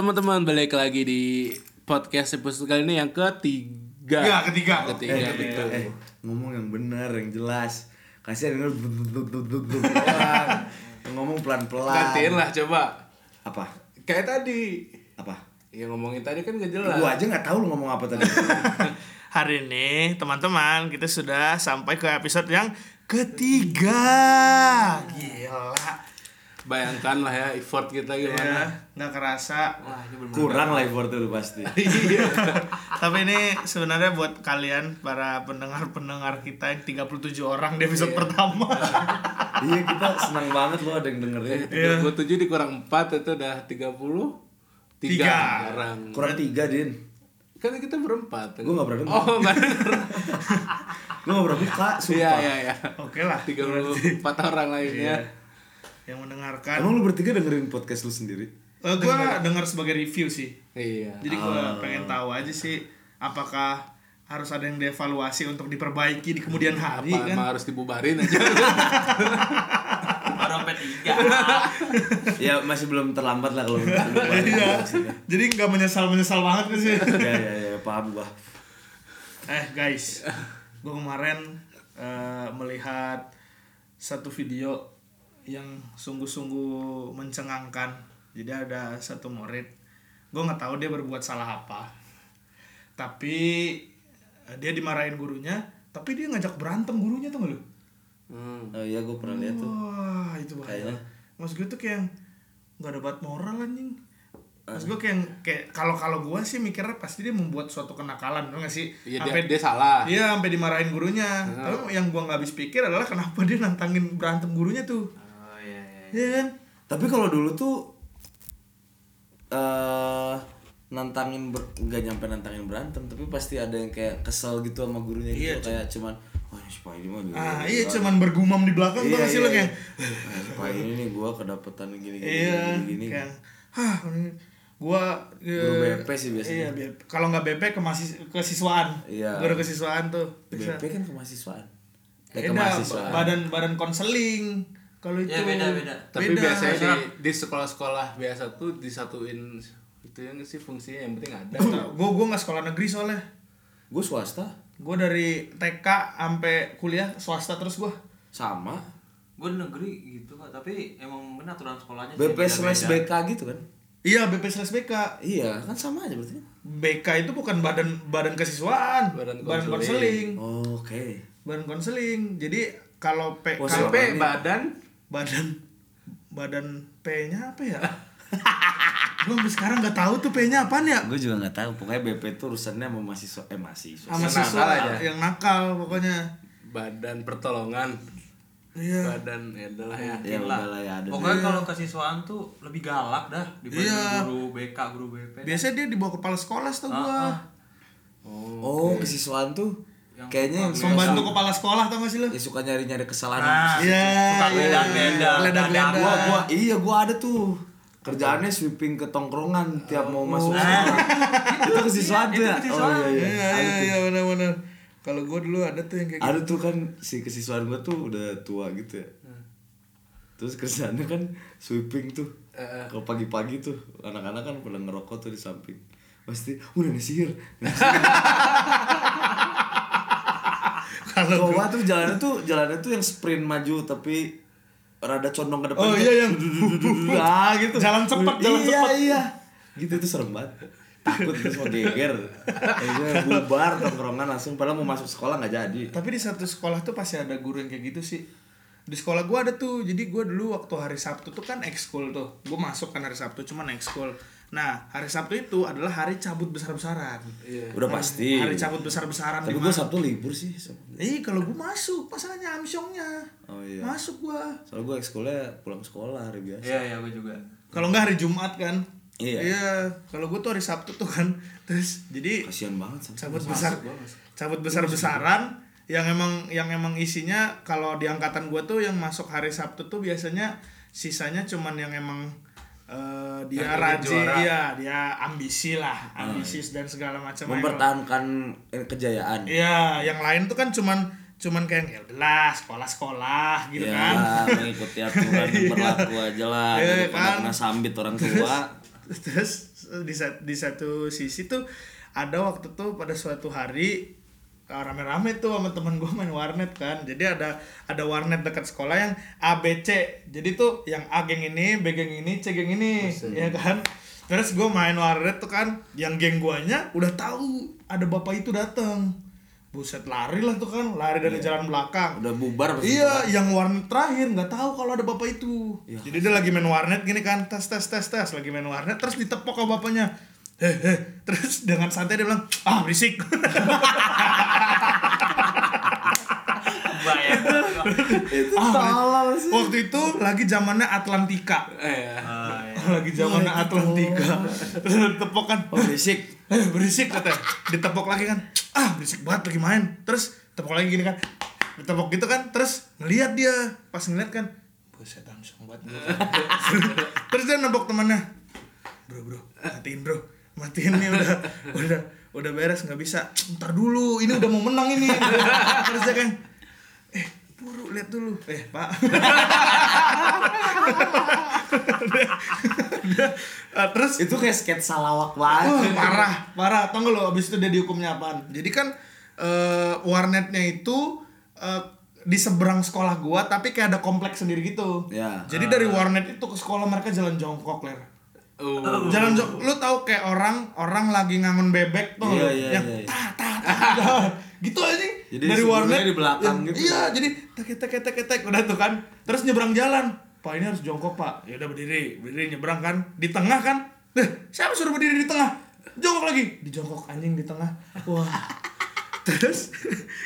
teman-teman, balik lagi di podcast episode kali ini yang ketiga. Ya, ketiga. Ketiga, Eh, betul. eh, ngomong yang benar, yang jelas. Kasih denger ngomong pelan-pelan. Gantiin lah coba. Apa? Kayak tadi. Apa? Yang ngomongin tadi kan gak jelas. Gua aja nggak tahu lu ngomong apa tadi. Hari ini teman-teman kita sudah sampai ke episode yang ketiga. Gila. Bayangkan lah ya effort kita Ya, gimana. nggak kerasa. Kurang lah effort itu pasti. Tapi ini sebenarnya buat kalian para pendengar-pendengar kita yang 37 orang di episode pertama. iya, kita senang banget lo ada yang dengerin. Iya. Gue tujuh dikurang 4 itu udah 30 Tiga. Tiga orang. Kurang tiga, Din. Kan kita berempat. Gua nggak denger. Oh, enggak denger. Gua nggak buka, Iya, sumpah. iya, iya. Oke lah. 34 orang lainnya. Yang mendengarkan. Emang lu bertiga dengerin podcast lu sendiri? Eh, gua dengar sebagai review sih. Iya. Jadi gua pengen tahu aja sih apakah harus ada yang dievaluasi untuk diperbaiki di kemudian hari Apa kan? emang harus dibubarin aja? tiga ya masih belum terlambat lah kalau Iya. Jadi nggak menyesal menyesal banget kan sih. ya ya ya paham gua. eh guys, gua kemarin eh, melihat satu video yang sungguh-sungguh mencengangkan. Jadi ada satu murid, gua nggak tahu dia berbuat salah apa, tapi eh, dia dimarahin gurunya, tapi dia ngajak berantem gurunya tuh lu? Hmm. Oh iya gua pernah lihat tuh. Wah, itu bahaya. Kayaknya. Maksud gue tuh kayak nggak ada bat moral anjing. Maksud gue kayak kayak kalau kalau gue sih mikirnya pasti dia membuat suatu kenakalan, bener nggak sih? Iya, Sampai dia, dia salah. Iya, sampai dimarahin gurunya. Tapi yang gua nggak habis pikir adalah kenapa dia nantangin berantem gurunya tuh. Iya iya Iya kan? Tapi kalau dulu tuh eh nantangin ber, nggak nyampe nantangin berantem, tapi pasti ada yang kayak kesel gitu sama gurunya gitu Iya, kayak cuman wah ini supaya ini mah Ah, iya gini." cuman bergumam di belakang Iya, tuh sih lo iya, kayak. "Eh, supaya ini nih gua kedapetan gini gini Iya, gini, gini. kayak hah gua Guru eh, BP sih biasanya. Iya. Kalau nggak BP ke masih kesiswaan. Iya. Guru kesiswaan tuh. Bisa. BP kan kemahasiswaan. Eh, Beda, kemahasiswaan. badan badan konseling. Kalau itu Ya, beda, beda. Tapi Beda. biasanya di, di sekolah-sekolah biasa tuh disatuin itu yang sih fungsinya yang penting ada. gue gue nggak sekolah negeri soalnya Gue swasta gue dari TK sampai kuliah swasta terus gue sama gue negeri gitu pak tapi emang bener aturan sekolahnya BP slash BK gitu kan? iya BP slash BK Iya kan sama aja berarti. BK itu bukan badan badan kesiswaan Badan badan konseling. konseling Oh, Oke. badan konseling jadi kalau P Oh, kalau Sampai badan badan badan P-nya apa ya gue sampai sekarang nggak tahu tuh P-nya apaan ya Gue juga nggak tahu. Pokoknya BP itu urusannya sama mahasiswa eh mahasiswa. sama Yang siswa nakal aja. yang nakal pokoknya badan pertolongan. iya Badan ya adalah ya. Ya udah lah ya ada. pokoknya kalau kesiswaan tuh lebih galak dah dibanding Iya. guru BK guru BP biasanya dia dibawa kepala sekolah tau gue Ah, ah. Oh, kesiswaan tuh kayaknya yang suka, membantu kepala sekolah tau gak sih lo ya suka nyari-nyari kesalahan. Nah, Iya, suka iya. beda-beda Beda-beda. Gua gua iya gua ada tuh. Kerjaannya sweeping ke tongkrongan tiap mau masuk Nah. sekolah. itu kesiswaan tuh ya? Oh iya iya. Iya iya iya benar-benar. Kalau gue dulu ada tuh yang kayak gitu. Ada tuh kan si kesiswaan gua tuh udah tua gitu ya. Terus kerjaannya kan sweeping tuh. Kalau pagi-pagi tuh anak-anak kan pada ngerokok tuh di samping. Pasti udah nih sihir. Kalau Kalau tuh jalannya tuh jalannya tuh yang sprint maju tapi rada condong ke depan. Oh, iya, yang ah gitu. Jalan cepet, jalan iya, cepet. Iya, Gitu itu serem banget. Takut terus mau geger. Akhirnya bubar tongkrongan langsung padahal mau masuk sekolah nggak jadi. tapi di satu sekolah tuh pasti ada guru yang kayak gitu sih. Di sekolah gue ada tuh. Jadi gue dulu waktu hari Sabtu tuh kan ekskul tuh. Gue masuk kan hari Sabtu cuman ekskul. Nah, hari Sabtu itu adalah hari cabut besar-besaran. Iya. Udah pasti. Hari cabut besar-besaran Tapi di gue? Sabtu libur sih. Eh, kalau gue masuk, pasalnya amsyongnya. Oh iya. Masuk gue. Soalnya gue ekskulnya pulang sekolah hari biasa. iya iya gue juga Kalau nggak hari Jumat kan. Iya. kalau gue tuh hari Sabtu tuh kan. Terus jadi Kasihan banget sama. cabut besar cabut besar besaran yang emang yang emang isinya kalau di angkatan gue tuh yang masuk hari Sabtu tuh biasanya sisanya cuman yang emang eh, dia rajin juara. dia dia ambisi lah ambisius dan segala macam mempertahankan eh, kejayaan Iya, yang lain tuh kan cuman cuman kayak ya udahlah sekolah-sekolah gitu ya kan. mengikuti aturan yang berlaku aja lah Iya, daripada kan? kena sambit orang tua Terus di sat- di satu sisi tuh ada waktu tuh pada suatu hari uh, rame-rame tuh sama teman gue main warnet kan. Jadi ada ada warnet dekat sekolah yang ABC. Jadi tuh yang A geng ini, B geng ini, C geng ini, ya kan. Terus gue main warnet tuh kan, yang geng guanya udah tahu ada bapak itu datang. Buset lari lah tuh kan, lari dari jalan belakang. udah bubar Iya, yang warnet terakhir nggak tahu kalau ada bapak itu. Jadi dia lagi main warnet gini kan, tes tes tes tes lagi main warnet terus ditepok sama bapaknya. Heh, heh. terus dengan santai dia bilang, "Ah, berisik." Bayang. itu Ah, tolol sih Waktu itu lagi zamannya Atlantika. Eh, ya. lagi zamannya Atlantika. Terus ditepok kan. oh berisik Eh, berisik katanya. Ditepok lagi kan. Ah, berisik banget lagi main. Terus tepok lagi gini kan. Ditepok gitu kan. Terus ngeliat dia. Pas ngeliat kan. Buset, langsung banget. Terus dia nembok temannya. Bro, bro, matiin bro. Matiin nih udah udah udah beres nggak bisa. Ntar dulu, ini udah mau menang ini. Terus dia kan, eh buru lihat dulu. Eh pak. Ah, terus itu kayak sketsa lawak banget parah, parah. Tau gak lo abis itu dia dihukumnya apaan? Jadi kan eh, warnetnya itu eh, di seberang sekolah gua tapi kayak ada kompleks sendiri gitu. Ya. Jadi dari warnet itu ke sekolah mereka jalan jongkok, Ler. Oh. Jalan jongkok. Lu tahu kayak orang orang lagi ngangun bebek tuh Iya, lo, iya, yang iya, iya. ta ta ta. gitu aja. Jadi dari warnet di belakang yang- gitu. Iya, jadi tek tek tek tek udah tuh kan. Terus nyebrang jalan. Pak ini harus jongkok, Pak. Ya udah berdiri, berdiri nyebrang kan. Di tengah kan. Eh, siapa suruh berdiri di tengah? Jongkok lagi. Di jongkok anjing di tengah. Wah. Terus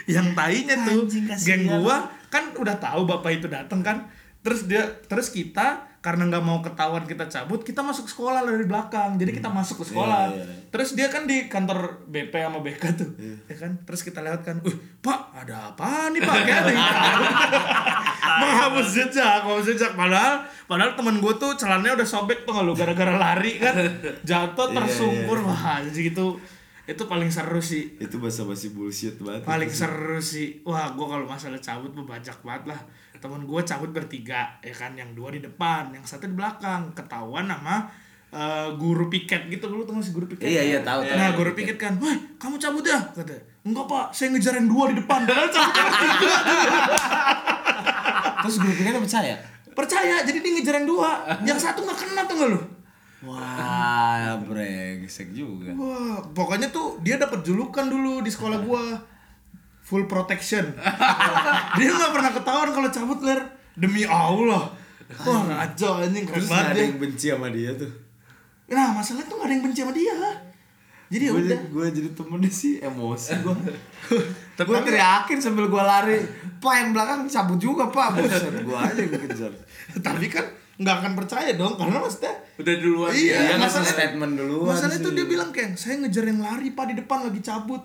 yang tainya tuh Anjing, kasihan. geng gua kan udah tahu bapak itu datang kan. Terus dia terus kita karena nggak mau ketahuan kita cabut, kita masuk sekolah dari belakang. Jadi kita masuk ke sekolah. Iya, iya, iya. Terus dia kan di kantor BP sama BK tuh, ya kan? Terus kita lewat kan, "Wih, Pak, ada apa nih Pak?" Kayak ada menghapus jejak, menghapus jejak. Padahal, padahal temen gue tuh celananya udah sobek tuh lu gara-gara lari kan, jatuh Iya, tersungkur, iya. wah anjing itu itu paling seru sih itu bahasa basi bullshit banget paling seru sih wah gue kalau masalah cabut banyak banget lah temen gue cabut bertiga ya kan? Yang dua di depan yang satu di belakang. Ketahuan sama eh, guru piket gitu. Lu gak sih guru piket Iya, iya, tahu, tahu. nah guru piket kan wah kamu cabut ya? Kata enggak pak. Saya ngejar yang dua di depan. Bertiga terus guru pikirnya percaya? Percaya jadi dia ngejar yang dua. Yang satu nggak kena tuh nggak lu? Wah brengsek juga. Wah, pokoknya tuh dia dapat julukan dulu di sekolah gua. Full protection. dia nggak pernah ketahuan kalau cabut ler. Demi Allah. Wah, ngaco anjing keren terus banget ada yang benci sama dia tuh Nah, masalahnya tuh gak ada yang benci sama dia. Jadi ya gue udah. gue jadi temennya sih emosi gue Tapi- gue teriakin sambil gue lari pak yang belakang cabut juga pak buset gue aja yang dikejar Tapi kan nggak akan percaya dong karena maksudnya Udah duluan Iya, Dia masalah- statement duluan Masalahnya sih. tuh dia bilang kayak saya ngejar yang lari pak di depan lagi cabut.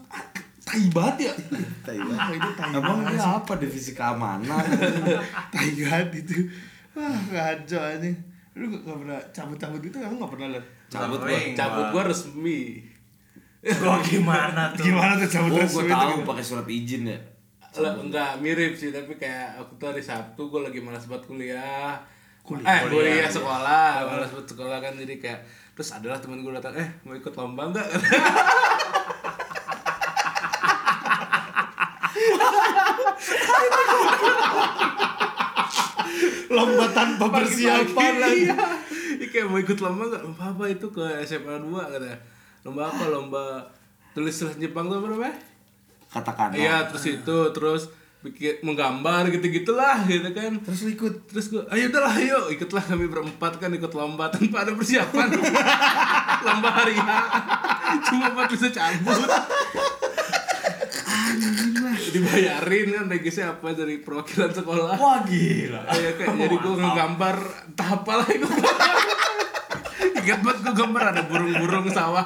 Ah, tai banget ya. Tai Wah, itu tai Abang banget dia apa divisi keamanan tai banget itu. Wah, ngaco anjing. Lu gak, pernah cabut-cabut gitu emang gak pernah liat? cabut gua Cabut gua resmi. Gua gimana tuh? Gimana tuh cabut oh resmi gue itu tahu pakai surat izin ya Lah, enggak mirip sih tapi kayak aku tuh hari Sabtu gue lagi malas banget kuliah Kuliah. eh Kuliah, kuliah, iya. sekolah malas banget sekolah kan jadi kayak terus adalah temen gue datang eh mau ikut lomba enggak Lomba tanpa persiapan lagi. iya. Kayak mau ikut lomba enggak lomba apa itu? Ke SMA 2 katanya. Lomba apa? Lomba tulis tulis Jepang tuh apa namanya? Katakan iya terus itu terus bikin menggambar gitu gitulah gitu kan. Terus ikut. Terus gue, ayo udahlah ayo. Ikutlah kami berempat kan ikut lomba tanpa ada persiapan. Lomba hari Cuma buat bisa cabut Dibayarin kan regisnya apa dari perwakilan sekolah. Wah gila. Kayak kayak jadi gue ngegambar entah apa lah gue Ingat banget gue gambar ada burung-burung sawah.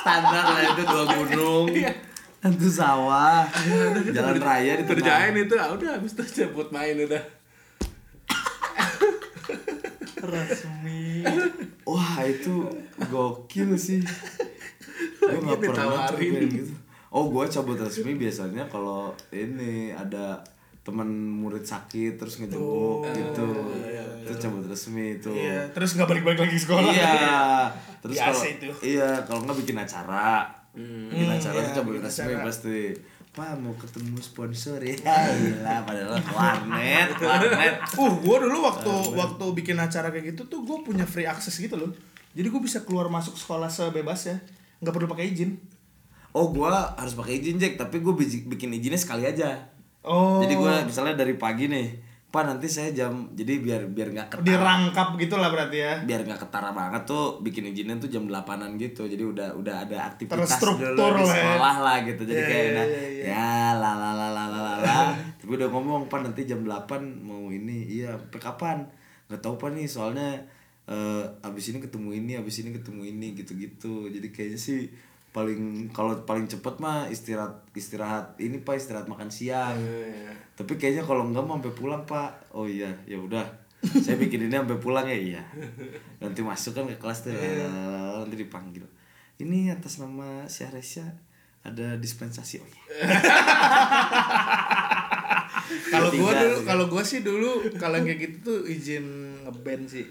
Standar lah itu dua gunung. Satu sawah. Jalan raya di Kerjain itu, ah udah habis itu cabut main udah. Resmi. Wah itu gokil sih. Gue nggak pernah gitu. Oh gue cabut resmi biasanya kalau ini ada teman murid sakit terus ngejenguk gitu. Itu cabut resmi itu. Iya, terus nggak balik-balik lagi sekolah. Iya. Terus Biasa kalau itu. iya kalau nggak bikin acara, bikin Hmm, acara iya, tuh cabut bikin resmi acara. pasti. Pak mau ketemu sponsor ya, gila padahal warnet, warnet. Uh, gue dulu waktu waktu bikin acara kayak gitu tuh gue punya free access gitu loh. Jadi gue bisa keluar masuk sekolah sebebasnya, nggak perlu pakai izin. Oh gua harus pakai izin Jack, tapi gue bikin izinnya sekali aja. Oh. Jadi gua misalnya dari pagi nih, Pak nanti saya jam, jadi biar biar nggak ketara, dirangkap gitu lah berarti ya. biar nggak ketara banget tuh bikin izinnya tuh jam 8-an gitu. Jadi udah udah ada aktivitas Terstruktur dulu di lah ya. sekolah lah gitu. Jadi Iya, kayak udah iya, iya. ya la la la la la la la. tapi udah ngomong Pak nanti jam 8 mau ini, iya sampai kapan? Gak tahu Pak nih soalnya eh abis ini ketemu ini, abis ini ketemu ini gitu-gitu. Jadi kayaknya sih paling kalau paling cepet mah istirahat istirahat ini pak istirahat makan siang. Tapi kayaknya kalau enggak mau sampai pulang pak. Oh iya. Ya udah. Saya bikin ini sampai pulang ya? Iya. Nanti masuk kan ke kelas tuh. Lalalala, nanti dipanggil. Ini atas nama Syahresya ada dispensasi. Oh iya. Kalau gue dulu, ya. kalau gue sih dulu kalau kayak gitu tuh izin ngeband sih.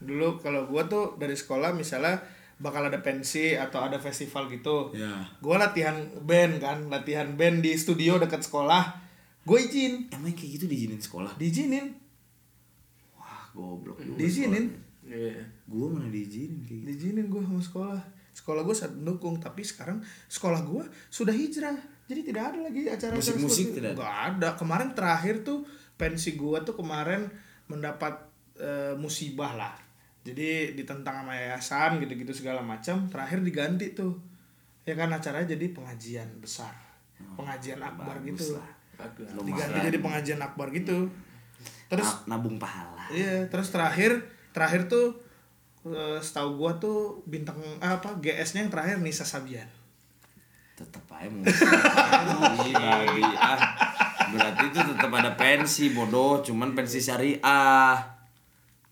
Dulu kalau gue tuh dari sekolah misalnya bakal ada pensi atau ada festival gitu. ya Gue latihan band kan, latihan band di studio dekat sekolah. Gue izin, emang kayak gitu diizinin sekolah diizinin, wah goblok juga diizinin, Iya. gue mana diizinin kayak gitu diizinin gue sama sekolah. Sekolah gue sangat mendukung, tapi sekarang sekolah gue sudah hijrah. Jadi tidak ada lagi acara Musik-musik tidak ada? Gak ada. Kemarin terakhir tuh pensi gue tuh kemarin mendapat eh, musibah lah. Jadi ditentang sama yayasan gitu-gitu segala macam. Terakhir diganti tuh. Ya kan acaranya jadi pengajian besar. Pengajian akbar gitu. lah. Bagus. Diganti jadi pengajian akbar gitu. Terus Na- nabung pahala Iya, terus terakhir terakhir tuh eh, setahu gua tuh bintang apa GS-nya yang terakhir Nisa Sabian. tetep aja Babi, ah berarti itu tetap ada pensi bodoh cuman pensi syariah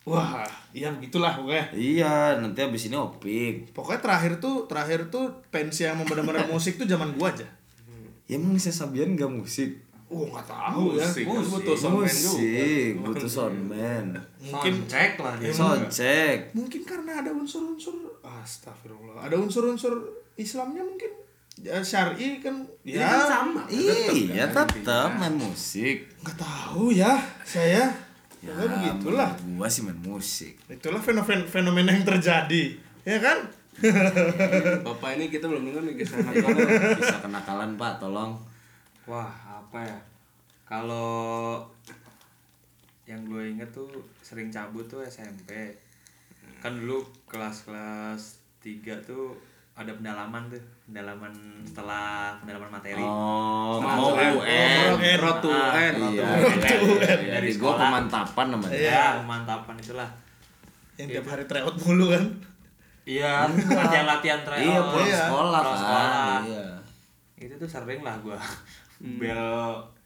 Wah, iya begitulah pokoknya. iya nanti abis ini opik Pokoknya terakhir tuh terakhir tuh pensi yang benar-benar musik tuh zaman gua aja. ya emang Nisa Sabian gak musik Oh, nggak tahu ya. Musik, kan butuh soundman juga. musik butuh soundman Mungkin cek lah dia. soundcheck mungkin karena ada unsur-unsur astagfirullah. Ada unsur-unsur Islamnya mungkin ya, syar'i kan ya Iya kan sama. iya tetap main musik nggak tahu ya saya ya ya begitulah. gua sih main musik. Itulah fenomena fenomena yang terjadi. Ya kan? Bapak ini kita belum dengar nih kisah bisa kenakalan pak tolong. Wah, apa ya? Kalau yang gue inget tuh sering cabut tuh SMP. Kan dulu kelas-kelas 3 tuh ada pendalaman tuh, pendalaman setelah pendalaman materi. oh Setelah mau UN. UN Road to UN. road to iya UN. Dari sekolah. pemantapan namanya Ya, pemantapan itulah. yang tiap hari tryout mulu kan Iya, latihan-latihan tryout. iya pulang Iya. sekolah Pulang kan sekolah. iya Itu tuh sering lah gua. Bel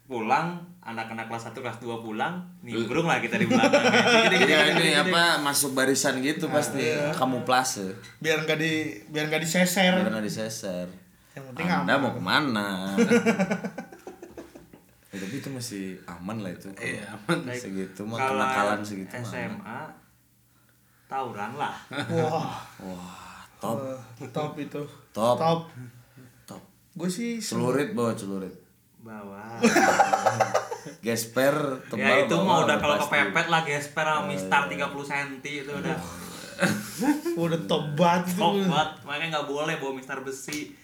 pulang, anak-anak kelas 1 kelas 2 pulang, nimbrung lah kita di belakang. Iya ini apa masuk barisan gitu pasti kamuflase. Biar nggak di biar nggak diseser. Biar nggak diseser. Yang penting anda aman mau ke mana? Ya, tapi itu masih aman lah itu. Iya, aman. segitu mah kenakalan segitu. SMA tawuran lah. wah. Wah top. Top itu. Top. top. Top. Gue sih celurit bawa celurit Bawa. gesper tebal ya itu mah udah kalau kepepet lah gesper sama mistar 30 cm itu udah udah top banget. Makanya nggak boleh bawa mistar besi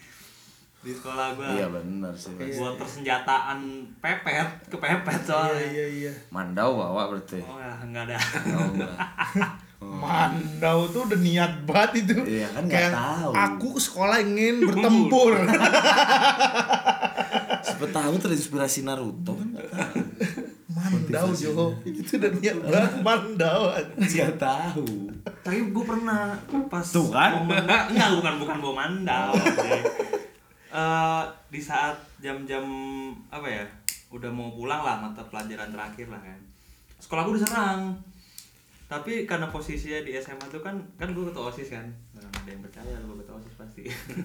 di sekolah gua. iya benar sih Buat persenjataan pepet, kepepet iya soalnya. iya iya mandau bawa berarti Oh ya, enggak ada. oh, enggak. Mandau tuh udah niat banget itu Iya, kan nggak Kayak tahu. aku sekolah ingin bertempur siapa tahu terinspirasi Naruto kan Mandau Jo itu udah niat banget Mandau nggak tahu Tapi gue pernah pas Tuh kan? momen enggak bukan bukan bawa mandau. Eh di saat jam-jam apa ya? Udah mau pulang lah mata pelajaran terakhir lah kan. Sekolah gue diserang. Tapi karena posisinya di SMA tuh kan kan gue ketua osis kan nah, ada yang percaya lu ketua osis pasti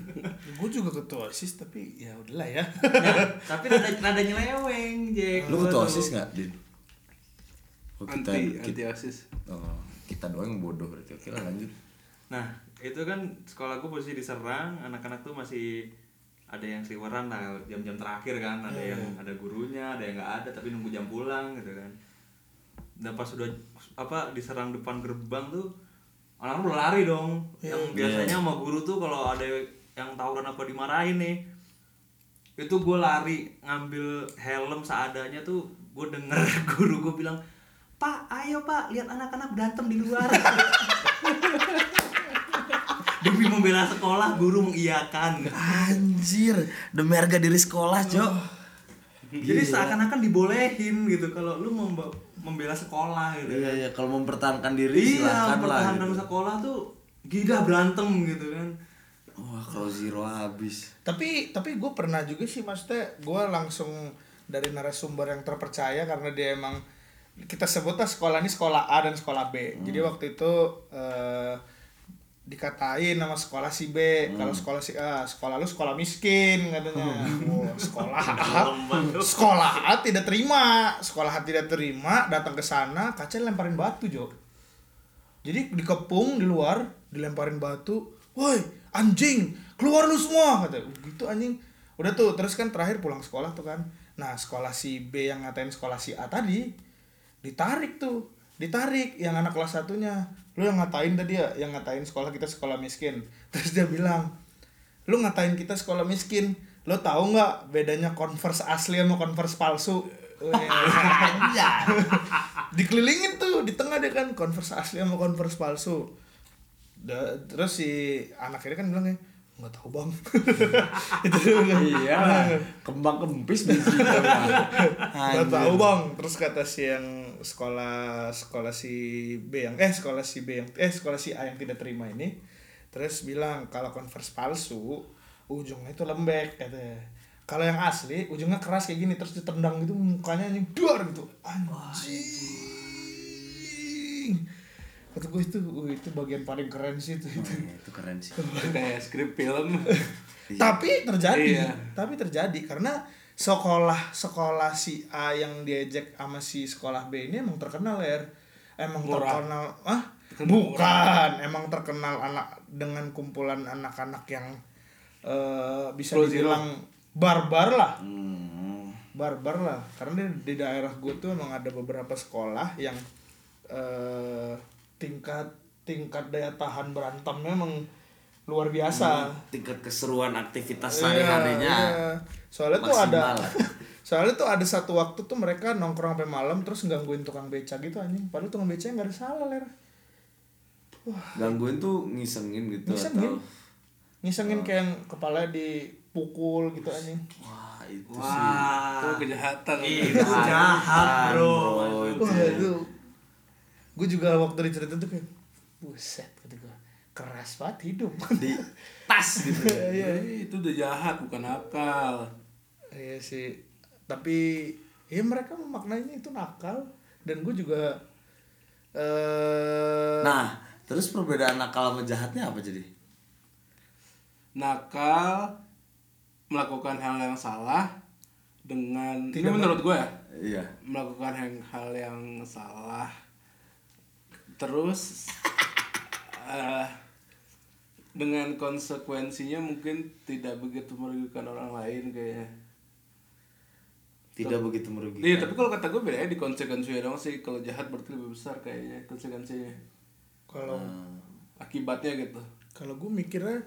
gue juga ketua osis tapi ya udahlah ya nah, tapi rada rada nyeleweng Jack Lu ketua. OSIS gak, Din? Oh, kita, anti kita, anti osis oh, kita doang yang bodoh berarti. Oke lah lanjut. nah itu kan sekolah gue posisi diserang anak-anak tuh masih ada yang seliweran lah jam-jam terakhir kan ada yang ada gurunya ada yang nggak ada tapi nunggu jam pulang gitu kan dan pas sudah apa diserang depan gerbang tuh anak-anak udah lari dong. Yang biasanya sama guru tuh kalau ada yang tawuran apa dimarahin nih itu gue lari ngambil helm seadanya tuh gue denger guru gue bilang pak ayo pak lihat anak-anak berantem di luar. Demi membela sekolah guru mengiyakan. Anjir, demi harga diri sekolah, Cok. jadi seakan-akan dibolehin gitu kalau lu memba- membela sekolah gitu Iya, iya, kalau mempertahankan diri iya silakan lah. pertahanan Gitu. sekolah tuh gila berantem gitu kan Wah, kalau zero habis. tapi tapi gue pernah juga sih maksudnya gue langsung dari narasumber yang terpercaya karena dia emang kita sebutlah sekolah ini sekolah A dan sekolah B jadi waktu itu eh, dikatain nama sekolah si B. Kalau sekolah si A sekolah lu sekolah miskin katanya. Wah, sekolah A. Sekolah A tidak terima. Sekolah A tidak terima datang ke sana kaca lemparin batu Jo. Jadi dikepung di luar dilemparin batu. Woi anjing keluar lu semua kata. Gitu anjing. Udah tuh terus kan terakhir pulang sekolah tuh kan. Nah sekolah si B yang ngatain sekolah si A tadi ditarik tuh. Ditarik yang anak kelas satunya lu yang ngatain tadi ya yang ngatain sekolah kita sekolah miskin. Terus dia bilang lu ngatain kita sekolah miskin lu tahu nggak bedanya converse asli sama converse palsu? Dikelilingin tuh di tengah dia kan converse asli sama converse palsu. Da- terus si anak ini kan bilangnya nggak tahu bang. Itu bilang, Iya, kembang kempis biji nggak tahu bang. Terus kata si yang sekolah sekolah si B yang eh sekolah si B yang eh sekolah si A yang tidak terima ini terus bilang kalau converse palsu ujungnya itu lembek katanya kalau yang asli ujungnya keras kayak gini terus ditendang gitu mukanya anjing duar gitu. Anjing kata gue itu uh, itu bagian paling keren sih itu, itu. itu keren sih. kayak skrip film tapi terjadi Iya. tapi terjadi karena sekolah sekolah si A yang diejek sama si sekolah B ini emang terkenal ya emang Murah. terkenal ah bukan emang terkenal anak dengan kumpulan anak-anak yang eh, bisa zero. dibilang barbar lah Hmm. barbar lah karena di, di daerah gue tuh emang ada beberapa sekolah yang eh, tingkat tingkat daya tahan berantemnya emang luar biasa Tingkat keseruan aktivitas Iya, sehari-harinya. iya. Soalnya tuh ada. Soalnya tuh ada satu waktu tuh mereka nongkrong sampai malam terus gangguin tukang beca gitu anjing. Padahal tukang beca nggak ada salah ler. Gangguin tuh ngisengin gitu Ngisengin. atau Ngisengin kayak yang kepala dipukul gitu anjing. wah itu sih. wah itu kejahatan itu jahat bro bro, itu. Wah itu. Gue juga waktu dicerita tuh kayak buset kata gue keras banget hidup. di tas gitu. Iya Eh, itu udah jahat bukan akal Iya sih. Tapi ya mereka memaknainya itu nakal dan gue juga eh Nah, terus perbedaan nakal sama jahatnya apa jadi? nakal melakukan hal yang salah dengan Tidak ini menurut gue ya Iya. melakukan hal yang salah terus eh, dengan konsekuensinya mungkin tidak begitu merugikan orang lain kayaknya Tidak begitu merugikan. Iya, tapi kalau kata gue bedanya di konsekuensinya dong sih. Kalau jahat berarti lebih besar kayaknya konsekuensinya. kalau Akibatnya gitu. kalau gue mikirnya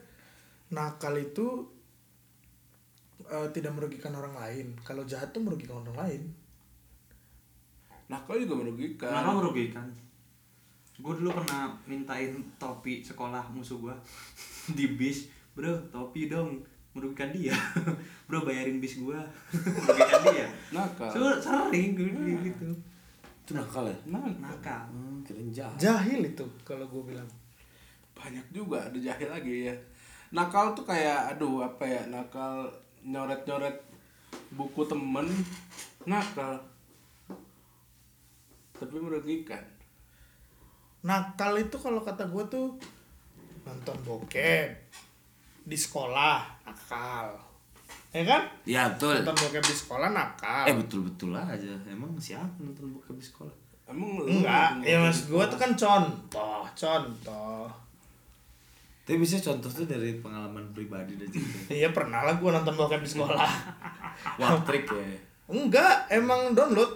nakal itu eh, tidak merugikan orang lain kalau jahat tuh merugikan orang lain Nakal juga merugikan. kenapa merugikan gue dulu pernah mintain topi sekolah musuh gue di bis bro topi dong merugikan dia bro bayarin bis gue merugikan dia Nakal. so, sering gue gitu Itu nakal ya? Nah, nakal Hmm, jahat. jahil itu kalau gue bilang banyak juga ada jahil lagi ya. Nakal tuh kayak aduh apa ya? Nakal nyoret-nyoret buku temen nakal. Tapi merugikan. Nakal itu kalau kata gue tuh nonton bokep di sekolah nakal. Ya kan? Ya betul. Nonton bokep di sekolah nakal. Eh betul betul aja. Emang siapa nonton bokep di sekolah? Emang lu enggak. ya maksud gue tuh kan contoh contoh. Tapi bisa contoh tuh dari pengalaman pribadi dan cerita. Iya pernah lah gue nonton bokep di sekolah. Wah trik ya? Enggak emang download.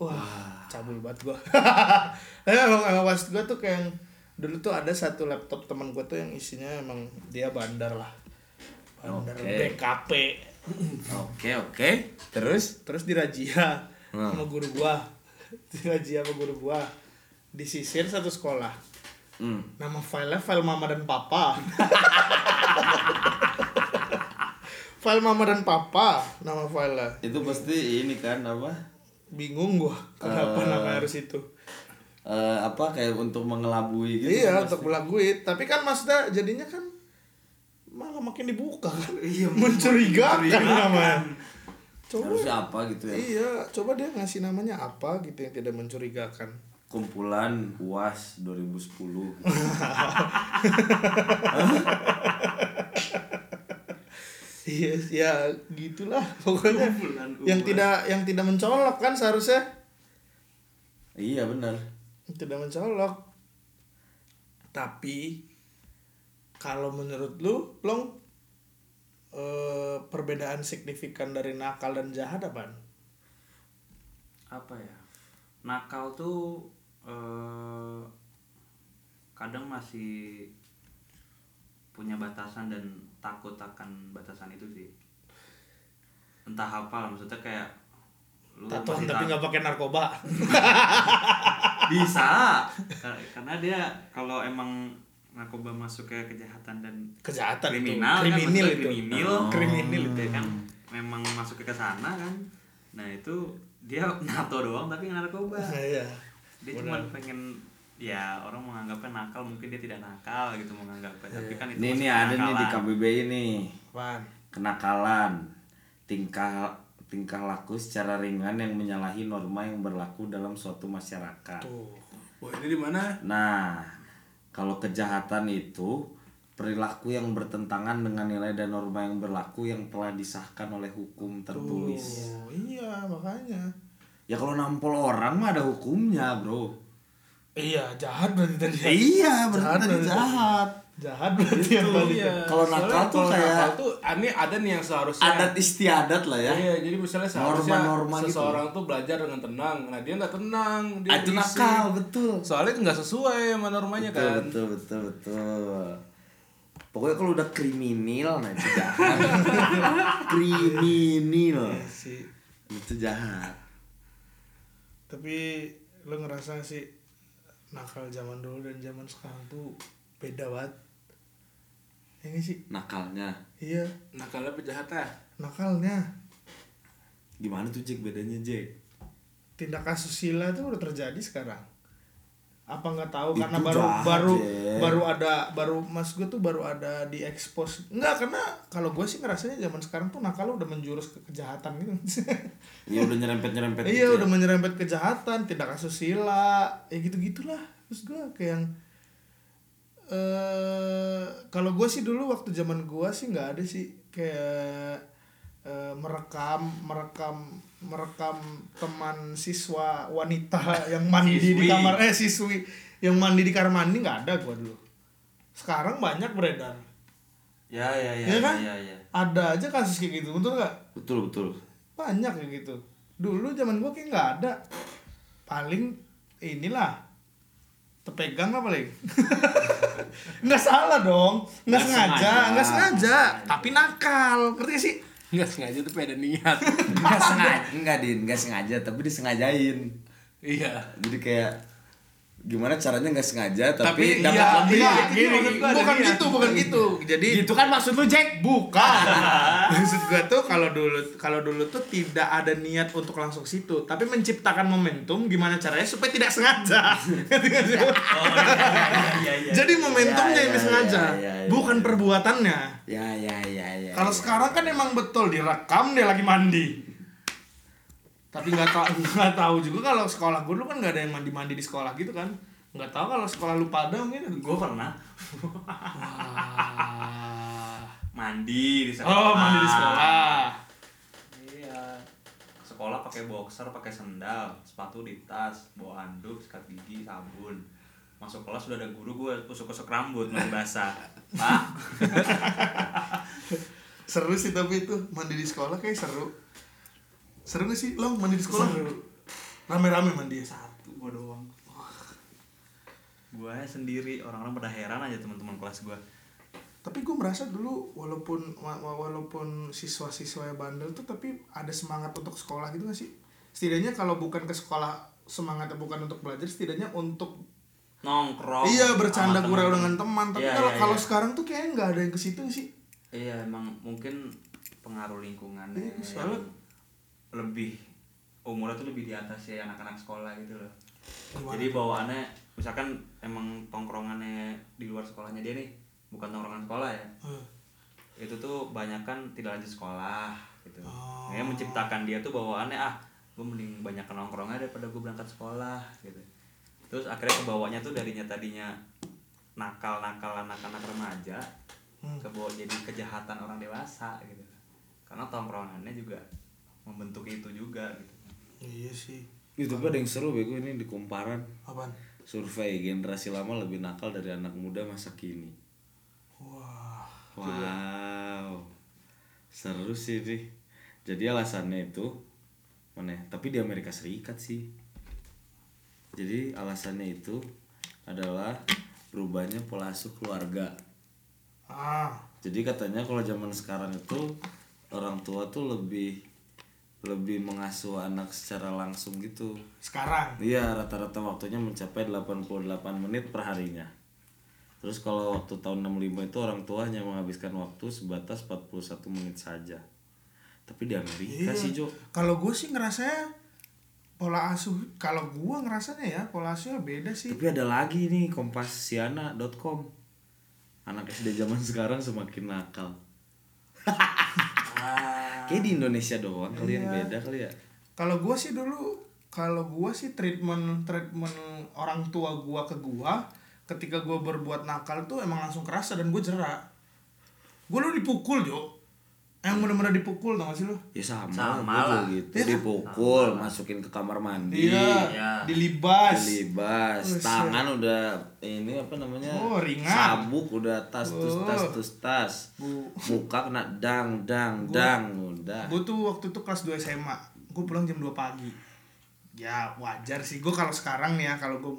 Wah cabul banget gue emang, emang pas gue tuh kayak yang- dulu tuh ada satu laptop teman gue tuh yang isinya emang dia bandar lah. Bandar Oke. BKP oke oke. Terus? Terus dirajia Hmm. sama guru gua. Dirajia sama guru gua. Disisir satu sekolah. Hmm. nama filenya file mama dan papa. File mama dan papa nama filenya. Itu pasti ini kan apa? Bingung gua kenapa Eh. nama harus itu Eh, apa kayak untuk mengelabui gitu iya kan untuk melakuin tapi kan maksudnya jadinya kan malah makin dibuka kan? Iya, mencurigakan namanya. Coba harusnya apa gitu ya? Iya coba dia ngasih namanya apa gitu yang tidak mencurigakan. Kumpulan uas 2010 Iya, ya gitulah pokoknya. Kumpulan yang uas. tidak yang tidak mencolok kan seharusnya. Iya benar. Yang tidak mencolok. Tapi kalau menurut lu, Long eh, perbedaan signifikan dari nakal dan jahat apa? apa ya nakal tuh eh, kadang masih punya batasan dan takut akan batasan itu sih entah apa maksudnya kayak lu tapi nggak pakai narkoba. bisa Kar- karena dia kalau emang narkoba masuk ke kejahatan dan Kejahatan kriminal itu. kan Kriminal maksudnya itu. kriminal Oh. Kriminal itu. ya kan memang masuk ke sana kan nah itu dia nato doang tapi nggak narkoba Nah, iya. dia cuma pengen ya orang menganggapnya nakal mungkin dia tidak nakal gitu menganggapnya tapi kan itu ini nih ada nih di. KBBI nih Apaan? kenakalan tingkah tingkah laku secara ringan yang menyalahi norma yang berlaku dalam suatu masyarakat Tuh. Wah ini di mana? Nah, kalau kejahatan itu perilaku yang bertentangan dengan nilai dan norma yang berlaku yang telah disahkan oleh hukum tertulis. Oh, iya, makanya. Ya kalau nampol orang mah ada hukumnya, Bro. Iya, jahat berarti tadi. iya, berarti tadi berarti. jahat. Jahat berarti yang tadi. Iya. Kalau Soalnya nakal tuh kalau kayak- nakal tuh ini ada nih yang seharusnya Adat istiadat lah ya. Iya, jadi misalnya seharusnya Norma-norma gitu. seseorang tuh belajar dengan tenang. Nah, dia nggak tenang, dia itu nakal, betul. Soalnya nggak sesuai sama normanya Betul, kan. betul, betul, betul. Pokoknya kalau udah kriminal nah itu jahat. kriminal. sih. Itu jahat. Tapi lo ngerasa sih nakal zaman dulu dan zaman sekarang tuh beda banget. Ini sih, Nakalnya. iya, Nakalnya penjahat ah. nakalnya. Gimana tuh Jack bedanya Jack? Tindak asusila tuh udah terjadi sekarang. Apa nggak tahu Itu karena baru jahat, baru Jack. baru ada baru mas gue tuh baru ada di expose nggak karena kalau gue sih ngerasanya zaman sekarang tuh nakal udah menjurus ke kejahatan gitu Iya udah nyerempet-nyerempet iya gitu udah ya. menyerempet kejahatan tindak asusila ya gitu gitulah terus gue kayak yang eh kalau gue sih dulu waktu zaman gue sih nggak ada sih kayak eh, merekam merekam merekam teman siswa wanita yang mandi di kamar. Eh siswi yang mandi di kamar mandi nggak ada gue dulu. Sekarang banyak beredar. Ya ya ya ya kan? ya, ya. ada aja kasus kayak gitu betul nggak? Betul betul. banyak kayak gitu. Dulu zaman gua kayak nggak ada. Paling inilah terpegang lah paling nggak salah dong nggak Nggak sengaja sengaja. nggak sengaja tapi nakal ngerti gak sih Nggak sengaja tapi ada niat. Enggak sengaja, enggak Din, enggak sengaja tapi disengajain. iya. Jadi kayak gimana caranya nggak sengaja tapi, Tapi dapat iya, lebih. iya, gini, maksud gua ada bukan niat. gitu bukan gitu jadi Gitu kan maksud lu Jack? bukan maksud gua tuh kalau dulu kalau dulu tuh tidak ada niat untuk langsung situ tapi menciptakan momentum gimana caranya supaya tidak sengaja oh iya iya iya iya jadi momentumnya Ya, ya, ya, ya, ya. bukan perbuatannya Ya ya ya ya. Kalau sekarang kan emang betul direkam dia lagi mandi. Tapi nggak tahu nggak tahu juga kalau sekolah gue dulu kan nggak ada yang mandi mandi di sekolah gitu kan. nggak tahu kalau sekolah lu pada mungkin. Gue pernah. Wah. mandi di sekolah. Oh mandi di sekolah. Iya. Sekolah pakai boxer pakai sendal sepatu di tas bawa handuk sikat gigi sabun. Masuk kelas sudah ada guru gue kusuk-kusuk rambut masih basah. Pak. Seru sih tapi itu mandi di sekolah kayak seru seru gak sih? Lo mandi di sekolah? Rame-rame mandi ya? Satu gue doang. Gue sendiri orang-orang pada heran aja teman-teman kelas gue tapi gue merasa dulu walaupun wa- wa- walaupun siswa-siswa yang bandel tuh tapi ada semangat untuk sekolah gitu gak sih? Setidaknya kalau bukan ke sekolah semangatnya bukan untuk belajar setidaknya untuk nongkrong iya bercanda gurau dengan teman. Tapi Iya, kalau iya, kalau iya. sekarang tuh kayaknya nggak ada yang ke situ sih? Iya emang mungkin pengaruh lingkungannya. Iya, soalnya- yang lebih umurnya tuh lebih di atas ya anak-anak sekolah gitu loh. Gimana jadi bawaannya misalkan emang tongkrongannya di luar sekolahnya dia nih bukan tongkrongan sekolah ya. Eh, itu tuh banyak kan tidak lanjut sekolah gitu. Oh. Makanya menciptakan dia tuh bawaannya ah gue mending banyak nongkrongnya daripada gue berangkat sekolah gitu. Terus akhirnya kebawanya tuh darinya tadinya nakal-nakal anak-anak remaja Hmm. kebawa jadi kejahatan orang dewasa gitu. Karena tongkrongannya juga membentuk itu juga gitu iya sih Itu tapi ada yang seru bego ini di kumparan apaan survei generasi lama lebih nakal dari anak muda masa kini. wah Wow. Seru sih nih. Jadi alasannya itu mana? ya? Tapi di Amerika Serikat sih. Jadi alasannya itu adalah berubahnya pola asuh keluarga. ah Jadi katanya kalau zaman sekarang itu orang tua tuh lebih lebih mengasuh anak secara langsung gitu. sekarang Iya, rata-rata waktunya mencapai 88 menit per harinya. Terus kalau waktu tahun 65 itu orang tua hanya menghabiskan waktu sebatas 41 menit saja. Tapi di Amerika sih, Jo. kalau gue sih ngerasanya pola asuh kalau gue ngerasanya ya pola asuhnya beda sih Tapi ada lagi nih kompasiana.com. Anak SD zaman sekarang semakin nakal. Kayak di Indonesia doang kalian beda kali ya. kalau gue sih dulu kalau gue sih treatment treatment orang tua gue ke gue ketika gue berbuat nakal tuh emang langsung kerasa dan gue jerak gue dulu dipukul jo yang bener-bener dipukul tau gak sih lu Ya sama, Sama gua lah. gitu. Iya. Dipukul, masukin ke kamar mandi. iya Iya. dilibas Libas, Buset. tangan udah ini apa namanya? Oh, ringan. Sabuk udah tas tus tas Oh. tus tas. Bu. Muka kena dang dang dang udah. gue tuh waktu itu kelas 2 SMA gue pulang jam 2 pagi ya wajar sih gue kalau sekarang nih ya kalau gue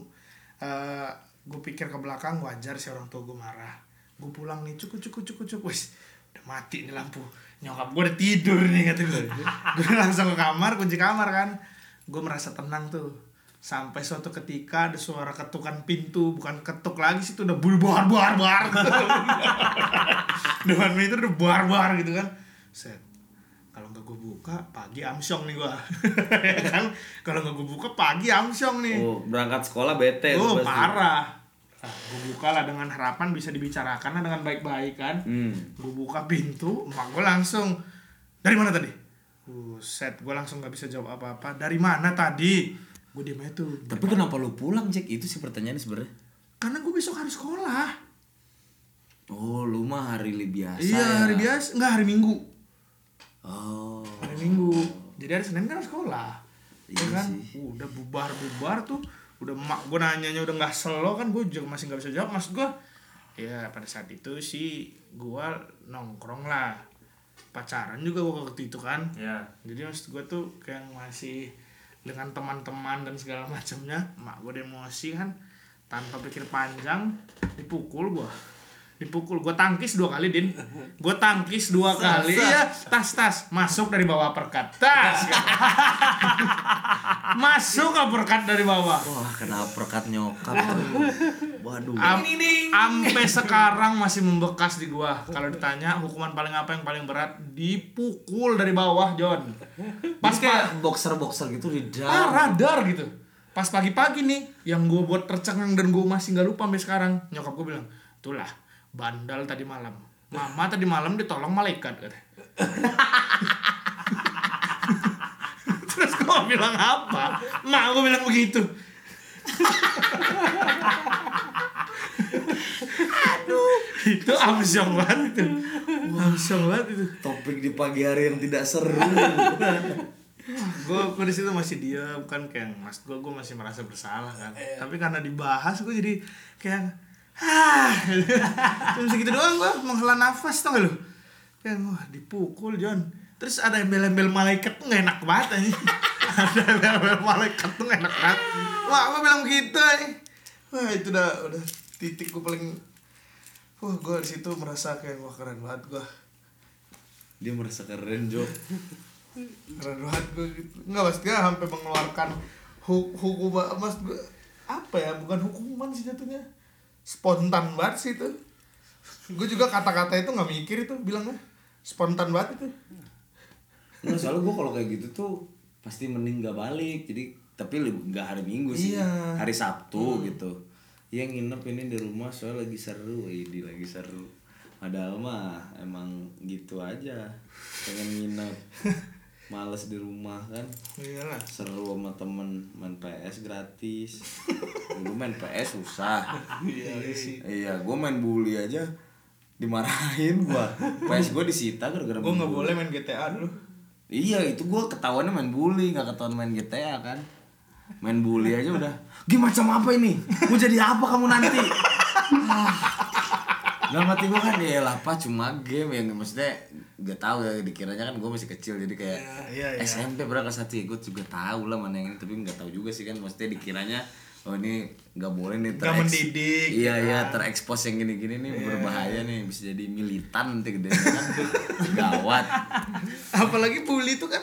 eh gue pikir ke belakang wajar sih orang tua gue marah gue pulang nih cukup cukup cukup cukup wis udah mati nih lampu nyokap gue udah tidur nih kata gue gue langsung ke kamar kunci kamar kan. Gue merasa tenang tuh. Sampai suatu ketika ada suara ketukan pintu bukan ketuk lagi sih itu udah bul bar bar bar depan pintu udah bar bar gitu kan. Set. Kalau nggak gue buka pagi amsyong nih gue ya kan? Kalau nggak gue buka pagi amsyong nih. Oh, berangkat sekolah bete tuh oh parah nah, gue buka lah dengan harapan bisa dibicarakan lah dengan baik-baik kan Hmm. gue buka pintu emak gue langsung dari mana tadi set gue langsung nggak bisa jawab apa-apa dari mana tadi gue diem aja tuh Tapi kenapa lu pulang, Jack? Itu sih pertanyaannya sebenarnya. karena gue besok harus sekolah Oh, lu mah hari biasa. iya ya? hari biasa nggak hari minggu Oh. hari minggu jadi hari senin kan harus sekolah Iya ya kan sih. udah bubar bubar tuh udah mak gue nanyanya udah nggak selo kan gue juga masih nggak bisa jawab. Mas gue ya pada saat itu sih gue nongkrong lah. Pacaran juga gue waktu itu kan. Ya jadi maksud gue tuh kayak masih dengan teman-teman dan segala macamnya mak gue emosi kan tanpa pikir panjang dipukul gue dipukul gue tangkis dua kali din gue tangkis dua kali ya tas tas masuk dari bawah perkat tas masuk ke perkat dari bawah Wah, kena perkat nyokap. Waduh. Am ampe sekarang masih membekas di gua. Kalau ditanya hukuman paling apa yang paling berat, dipukul dari bawah, John. Pas kayak kayak boxer-boxer gitu di ah, radar gitu. Pas pagi-pagi nih, yang gua buat tercengang dan gua masih nggak lupa sampai sekarang. Nyokap gua bilang, "Itulah bandal tadi malam. Mama tadi malam ditolong malaikat katanya. Terus kau bilang apa? Mak aku bilang begitu. Aduh. Itu amsyong banget itu. Amsyong banget itu. Topik di pagi hari yang tidak seru. Gue gue di situ masih diam kan kayak mas gue gue masih merasa bersalah kan. Iya. Tapi karena dibahas gue jadi kayak cuma segitu doang gue menghela nafas tau gak lu? Kayak wah dipukul John. Terus ada embel-embel malaikat tuh gak enak banget aja ada embel-embel malaikat tuh gak enak banget. Wah gue bilang gitu aja wah itu udah udah titik gue paling wah gue di situ merasa kayak wah keren banget gue dia merasa keren Jo. Keren banget gue gitu. Nggak mas dia sampai mengeluarkan hu hukum mas gue apa ya? Bukan hukuman sih jatuhnya spontan banget sih itu. Gue juga kata-kata itu nggak mikir itu bilangnya. Spontan banget itu. Nggak, soalnya gue kalau kayak gitu tuh pasti mending gak balik. Jadi tapi nggak hari minggu sih. Iya. hari sabtu gitu. Ya nginep ini di rumah soalnya lagi seru. Ini lagi seru. Padahal mah emang gitu aja. Pengen nginep males di rumah kan? Iyalah. Seru sama temen main PS gratis. Dulu main PS susah. Iya sih. Iya gue main bully aja. Dimarahin gua. PS gue disita gara-gara gue nggak boleh main GTA dulu. Iya itu gue ketahuannya main bully nggak ketahuan main GTA kan? Main bully aja udah. Gimana macam apa ini? Mau jadi apa kamu nanti? ah. dalam hati gue kan ya lah apa cuma game yang maksudnya gak tahu ya dikiranya kan gue masih kecil jadi kayak iya, iya. SMP berapa kelas satu ya gue juga tahu lah mana yang ini tapi nggak tahu juga sih kan maksudnya dikiranya oh ini nggak boleh nih tereks- mendidik, iya gitu iya kan. terekspos yang gini-gini nih berbahaya nih bisa jadi militan nanti gede kan gawat apalagi bully itu kan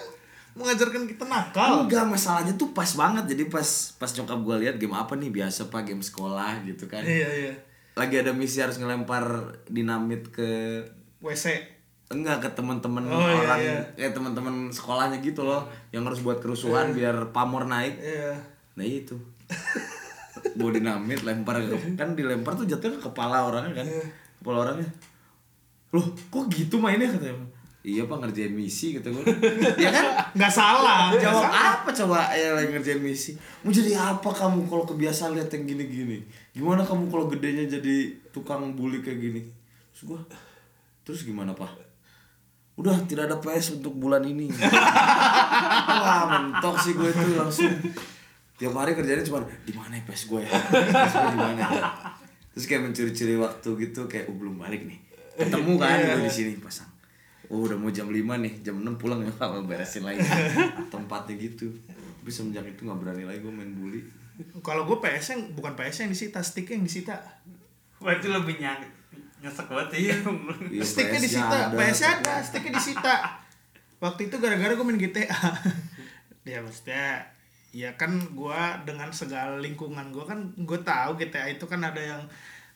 mengajarkan kita nakal Enggak, masalahnya tuh pas banget. Jadi pas pas nyokap gue lihat game apa nih biasa pak game sekolah gitu kan. iya iya Lagi ada misi harus ngelempar dinamit ke WC enggak ke teman-teman Oh, iya, orang iya. kayak teman-teman sekolahnya gitu loh yang harus buat kerusuhan biar pamor naik. iya Nah itu. Bawa dinamit lempar ke kan dilempar tuh jatuhnya ke kepala orangnya kan. Kepala orangnya. Loh, kok gitu mainnya katanya. Iya pak ngerjain misi gitu gue. ya kan? nggak salah Jawab apa coba ya lagi ngerjain misi? Mau jadi apa kamu kalau kebiasaan lihat yang gini-gini? Gimana kamu kalau gedenya jadi tukang bully kayak gini? Terus gua, terus gimana pak? Udah tidak ada PS untuk bulan ini. Wah mentok sih gue itu langsung. Tiap hari kerjanya cuma di mana ya PS gue ya? PS gue di mana ya? Terus kayak mencuri-curi waktu gitu kayak oh, belum balik nih. Ketemu kan gue di sini pasang. Oh udah mau jam 5 nih, jam 6 pulang ya Pak, beresin lagi. Tempatnya gitu. Tapi semenjak itu gak berani lagi gue main bully. Kalau gue PS yang bukan PS yang disita stick yang disita. Wah itu lebih nyang nyesek banget ya. Sticknya disita. PS ada sticknya disita. Waktu itu gara-gara gue main GTA ya maksudnya ya kan gue dengan segala lingkungan gue kan gue tahu GTA itu kan ada yang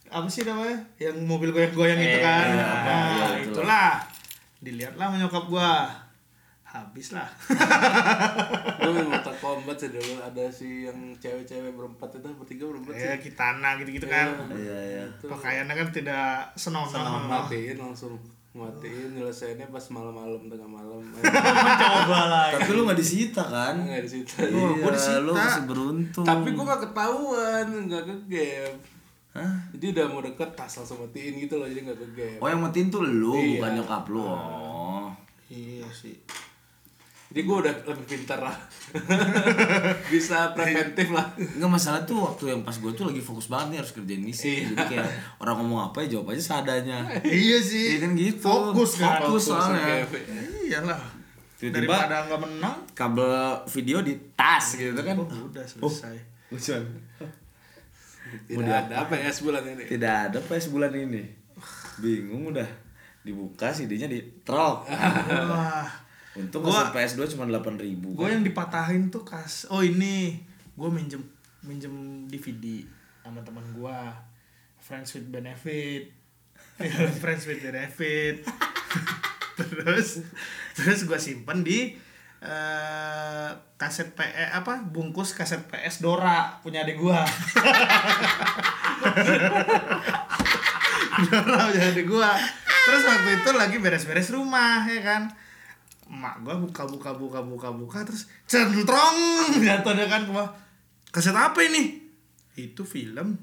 apa sih namanya? Yang mobil goyang-goyang itu Eh, kan. iya, nah, iya, itulah. Itulah dilihatlah sama nyokap gue habis lah Gue main Mortal Kombat sih dulu. Ada si yang cewek-cewek berempat itu bertiga berempat sih. ya kitana gitu-gitu kan. Iya iya. Pakaiannya kan tidak senonoh. Matiin langsung. Matiin nyelesainnya pas malam-malam tengah malam. Coba lah. Tapi lu gak disita kan? nggak di situ Oh, gua disita. lu masih beruntung. Tapi gue gak ketahuan nggak ke game Hah? jadi udah mau deket tas langsung matiin gitu loh jadi nggak ke game Oh yang matiin tuh lu, Iya. bukan nyokap lu. Oh. Iya sih. Jadi gue udah lebih pintar lah. Bisa preventif lah. Enggak masalah tuh waktu yang pas gue tuh lagi fokus banget nih harus kerjain misi. Iya. Jadi kayak orang ngomong apa ya jawab aja seadanya. Iya sih. Iya kan gitu. Fokus kan. Fokus soalnya. oke. iyalah. Tiba-tiba- daripada nggak menang. Kabel video di tas gitu kan. Oh, udah selesai. Lucuan tidak ada apa ya sebulan ini. Tidak ada PS bulan ini. Bingung udah. Dibuka CD-nya di trok. Wah. Untung Gua- gua, PS2 cuma 8 ribu. gue yang dipatahin tuh kas oh ini. Gue minjem minjem DVD sama teman gue friends with benefit. Friends with benefit. Terus terus gue simpen di eh kaset PE apa bungkus kaset PS Dora punya adik gue Dora punya adik gue terus waktu itu lagi beres-beres rumah ya kan. Emak gua buka buka buka buka buka terus centrong jatuh dia kan gua kaset apa ini? Itu film.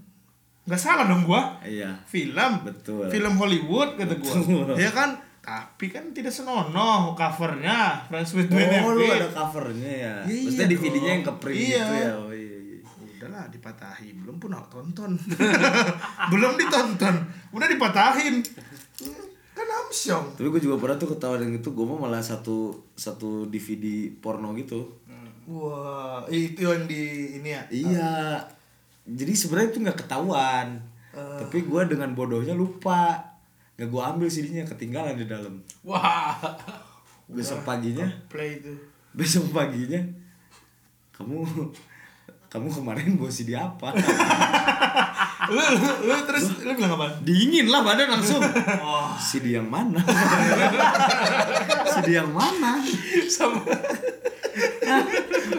Nggak salah dong gua. Iya. film. Betul. film Hollywood kata gua. Betul. ya kan tapi kan tidak senonoh covernya Friends with Oh, Benefit lu ada covernya ya. Iya Maksudnya DVD-nya dong. yang ke print Iya. gitu ya. Oh iya iya. udahlah dipatahi belum pun aku tonton belum ditonton udah dipatahin kan Amsyong Tapi gue juga pernah tuh ketawa dengan itu, gue mah malah satu satu DVD porno gitu. wah itu yang di ini ya Iya. Jadi sebenarnya itu nggak ketahuan. Eh. Tapi gue dengan bodohnya lupa. Nggak gue ambil CD-nya ketinggalan di dalam. Wah. Besok paginya, play itu besok paginya kamu kamu kemarin bawa CD apa? lu, lu, lu terus lu bilang apa Dingin lah badan langsung. CD yang mana? CD yang mana? Sama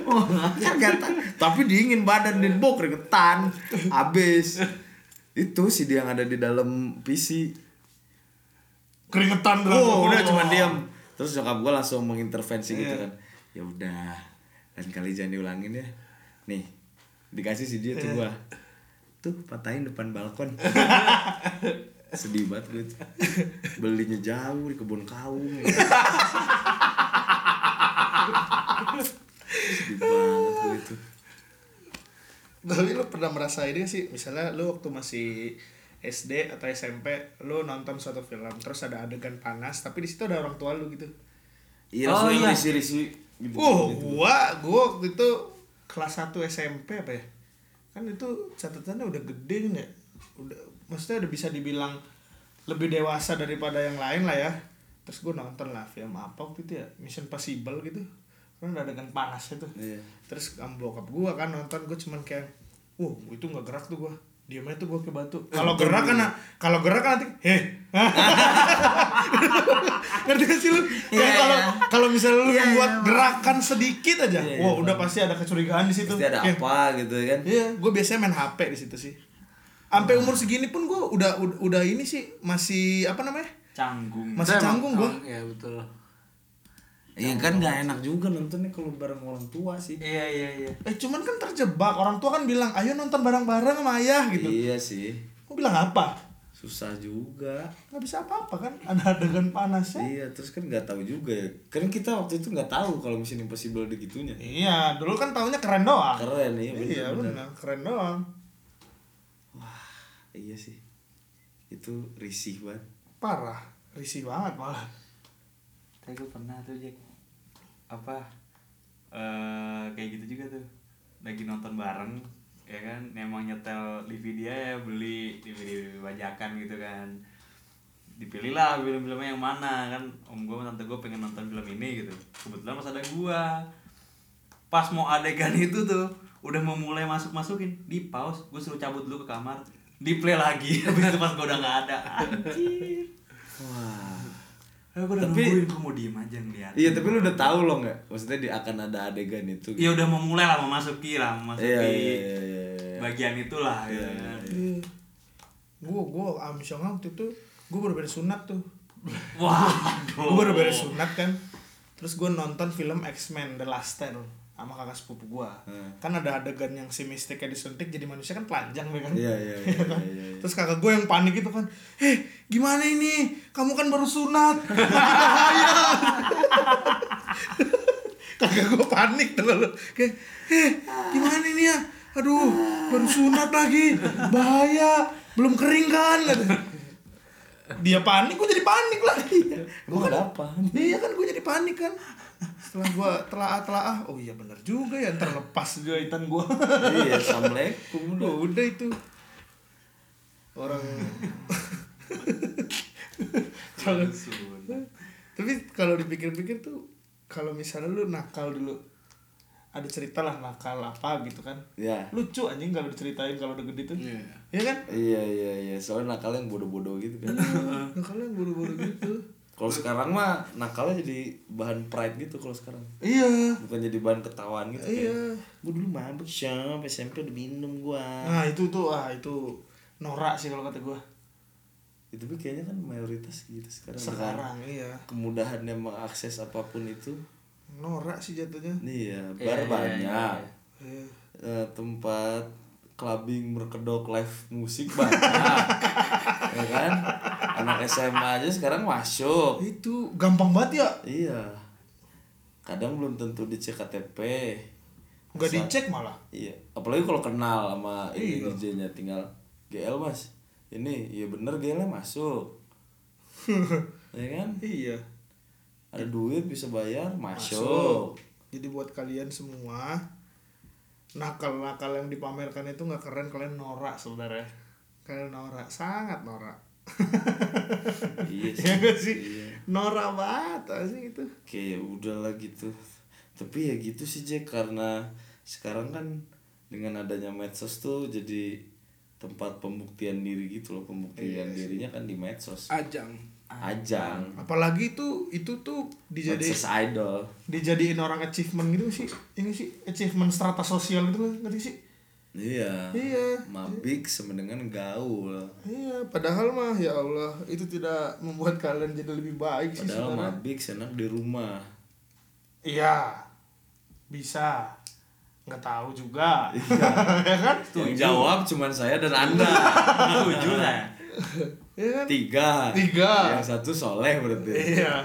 Oh, kan gak. Tapi dingin badan dan bok keringetan. Abis. Itu CD yang ada di dalam PC. Keringetan Oh, udah cuma diam. Terus nyokap gue langsung mengintervensi gitu Iya. kan. Ya udah, lain kali jangan diulangin ya. Nih, dikasih CD itu gua. Tuh, patahin depan balkon. Sedih banget gue tuh. Belinya jauh di kebun kaung. Sedih banget gue itu. tapi lu pernah merasa ini sih misalnya lu waktu masih SD atau SMP lu nonton suatu film terus ada adegan panas tapi di situ ada orang tua lu gitu Iya, Oh, iya. risi-risi gitu. Wow, gitu. gua gua waktu itu kelas 1 SMP apa ya? Kan itu catatannya udah gede kan ya. Udah maksudnya udah bisa dibilang lebih dewasa daripada yang lain lah ya. Terus gua nonton lah film apa waktu itu ya? Mission Possible gitu. Kan ada adegan panasnya tuh. Iya. Terus am bokap gua kan nonton gua cuman kayak, "Wow, itu nggak gerak tuh gua." Diam aja tuh gua ke batu. Kalau gerak kan kalau gerak kan nanti, "Heh." Ngerti gak sih lu? Kayak Iya, kalau iya. kalau misalnya lu Iya, membuat iya. gerakan sedikit aja, iya, wah udah paham. pasti ada kecurigaan di situ. Pasti ada Kayak, apa gitu kan. Iya, gue biasanya main HP di situ sih. Sampai umur segini pun gue udah, udah udah ini sih masih apa namanya? canggung Masih canggung gua. Ya betul. Iya kan nggak enak juga nontonnya kalau bareng orang tua sih. iya iya iya Eh cuman kan terjebak orang tua kan bilang ayo nonton bareng-bareng sama ayah gitu. Iya sih. Gue bilang apa? Susah juga. Nggak bisa apa-apa kan? Ada adegan panasnya. Iya, terus kan nggak tahu juga ya. Kan kita waktu itu nggak tahu kalau Mission Impossible ada gitunya. Iya, dulu kan taunya keren doang. Keren iya bener, iya bener. benar, keren doang. Iya sih. Itu risih banget. Parah, risih banget malah. tapi gue pernah tuh Jack apa eh kayak gitu juga tuh. Lagi nonton bareng ya kan? Emang nyetel DVD ya beli DVD bajakan gitu kan. Dipilih lah film-filmnya yang mana kan? Om gue tante gue pengen nonton film ini gitu. Kebetulan pas ada gua. Pas mau adegan itu tuh udah mau mulai masuk masukin di pause gue suruh cabut dulu ke kamar. Di play lagi habis itu pas gue udah nggak ada. Anjir. Wah. Eh, gue udah Tapi- nungguin gue mau diem aja ngeliat Iya, tapi lu udah tahu loh nggak? Maksudnya di akan ada adegan itu. ya udah mau mulai lah mau masuki lah mau masuki Iya, iya, iya, iya, iya. bagian itulah gitu Iya, kan Iya. Gue gue amsyong waktu itu gue baru beres sunat tuh. wah Gue baru beres sunat kan. Terus gue nonton film X-Men The Last Stand sama kakak sepupu gue. Hmm. Kan ada adegan yang si Mystique disuntik jadi manusia kan telanjang ya kan. Iya, iya, iya, iya, iya, iya. Terus kakak gue yang panik itu kan, eh gimana ini? Kamu kan baru sunat, bahaya. kakak gue panik tuh lalu, kayak, eh gimana ini ya? Aduh, baru sunat lagi, bahaya, belum kering kan? Dia panik, gue jadi panik lagi. Emang ada apa? Iya kan, gue jadi panik kan. Setelah gue telah telah oh iya bener juga ya, ntar lepas jahitan gue. iya, assalamualaikum. Oh, udah itu orang kalau tapi kalau dipikir-pikir tuh kalau misalnya lu nakal dulu ada cerita lah nakal apa gitu kan Ya. lucu anjing kalau diceritain kalau udah gede tuh Iya. ya kan Iya, iya, iya. Soalnya nakalnya yang bodoh-bodoh gitu kan. nakalnya buru-buru gitu Kalau sekarang mah nakalnya jadi bahan pride gitu kalau sekarang. iya Bukan jadi bahan ketawaan gitu. Iya. Gue dulu mabuk siap, SMP udah minum gua. nah itu tuh ah itu norak sih kalau kata gua Itu tapi kayaknya kan mayoritas gitu sekarang. Sekarang iya kemudahannya mengakses apa pun itu. norak sih jatuhnya Iya, Iya, bar iya, banyak. iya, Iya. Eh, tempat clubbing berkedok live musik banyak. Ya kan? Anak SMA aja sekarang masuk. Itu gampang banget ya? Iya. Kadang belum tentu dicek KTP nggak dicek malah? Iya. Apalagi kalau kenal sama ini Iya. DJ-nya tinggal GL mas. Ini iya bener GL -nya masuk. Ya kan? Iya. Ada duit bisa bayar masuk, masuk. Jadi buat kalian semua nakal-nakal yang dipamerkan itu nggak keren kalian norak sebenarnya. Kalian norak sangat norak. Iya sih ya nggak sih Iya. norak banget sih itu? Kayak udahlah gitu. Tapi ya gitu sih Jack karena sekarang kan dengan adanya medsos tuh jadi tempat pembuktian diri gitu loh. Pembuktian dirinya kan di medsos. Ajang. Ajang. Apalagi itu itu tuh dijadiin idol. dijadiin orang achievement gitu sih. Ini sih achievement strata sosial gitu ngerti sih? Iya. Iya. mabik sama dengan gaul. Iya padahal mah ya Allah itu tidak membuat kalian jadi lebih baik sih padahal sebenarnya. mabik enak di rumah. Iya. Bisa. Nggak tahu juga. Ya kan? Yang jawab cuman saya dan anda. Setuju lah. Iya kan? Tiga. Tiga. yang satu soleh berarti. Iya.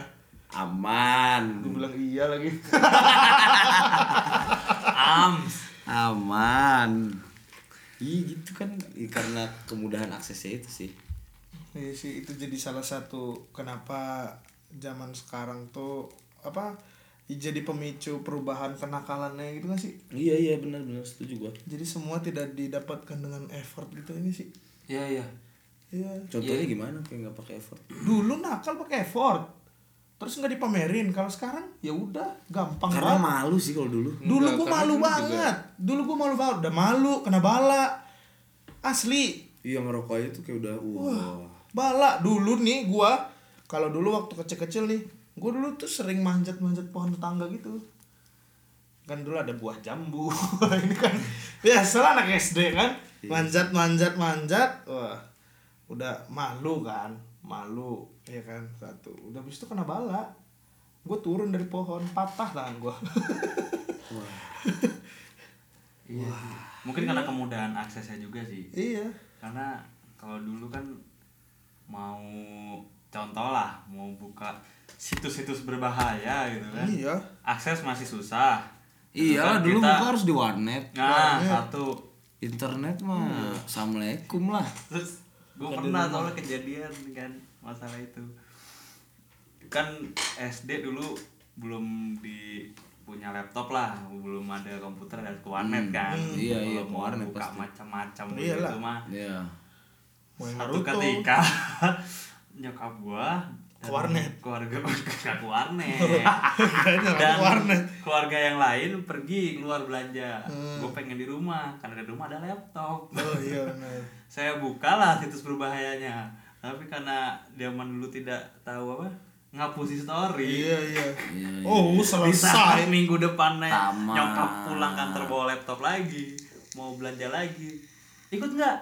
Aman. Gue bilang iya lagi. Ams. aman. Iya gitu kan. Ih, karena kemudahan aksesnya itu sih. Iya sih itu jadi salah satu kenapa zaman sekarang tuh apa jadi pemicu perubahan kenakalannya gitu gak sih? Iya iya benar benar. Setuju gua. Jadi semua tidak didapatkan dengan effort gitu ini sih. Iya iya. Iya. Contohnya gimana? Kayak nggak pakai effort? Dulu nakal pakai effort. Terus nggak dipamerin. Kalau sekarang ya udah gampang karena banget. malu sih kalau dulu. Dulu Enggak, gua karena malu dulu juga- banget. Dulu gua malu banget. Udah malu kena bala. Asli. Iya ngerokok aja tuh kayak udah wah. Bala. Dulu nih gua kalau dulu waktu kecil-kecil nih gua dulu tuh sering manjat-manjat pohon tetangga gitu. Kan dulu ada buah jambu. Ini kan biasa anak SD kan. Manjat manjat manjat wah udah malu kan malu ya kan satu udah habis itu kena bala gue turun dari pohon patah tangan gue Iya. sih. Mungkin karena kemudahan aksesnya juga sih. iya Karena kalau dulu kan mau contoh lah mau buka situs-situs berbahaya gitu kan. iya Akses masih susah. iya Kan dulu kita- buka harus di warnet Nah, Warnet. satu. internet mah assalamualaikum lah Terus gue pernah soalnya kejadian kan masalah itu. Kan SD dulu belum di punya laptop lah, belum ada komputer dan ke warnet kan. Iya, iya, Kalau ke mau warnet buka macam-macam Iyalah. gitu mah. iya Satu ketika nyokap gua Ke warnet. keluarga ke warnet. Dan warnet. keluarga yang lain pergi keluar belanja. Hmm. gue pengen di rumah karena di rumah ada laptop. Oh iya saya bukalah situs berbahayanya. Tapi karena zaman dulu tidak tahu apa ngapusi story. Iya iya. Iya iya. oh saat selesai. Minggu depannya Tamat. nyokap pulang kantor bawa laptop lagi mau belanja lagi. Ikut nggak?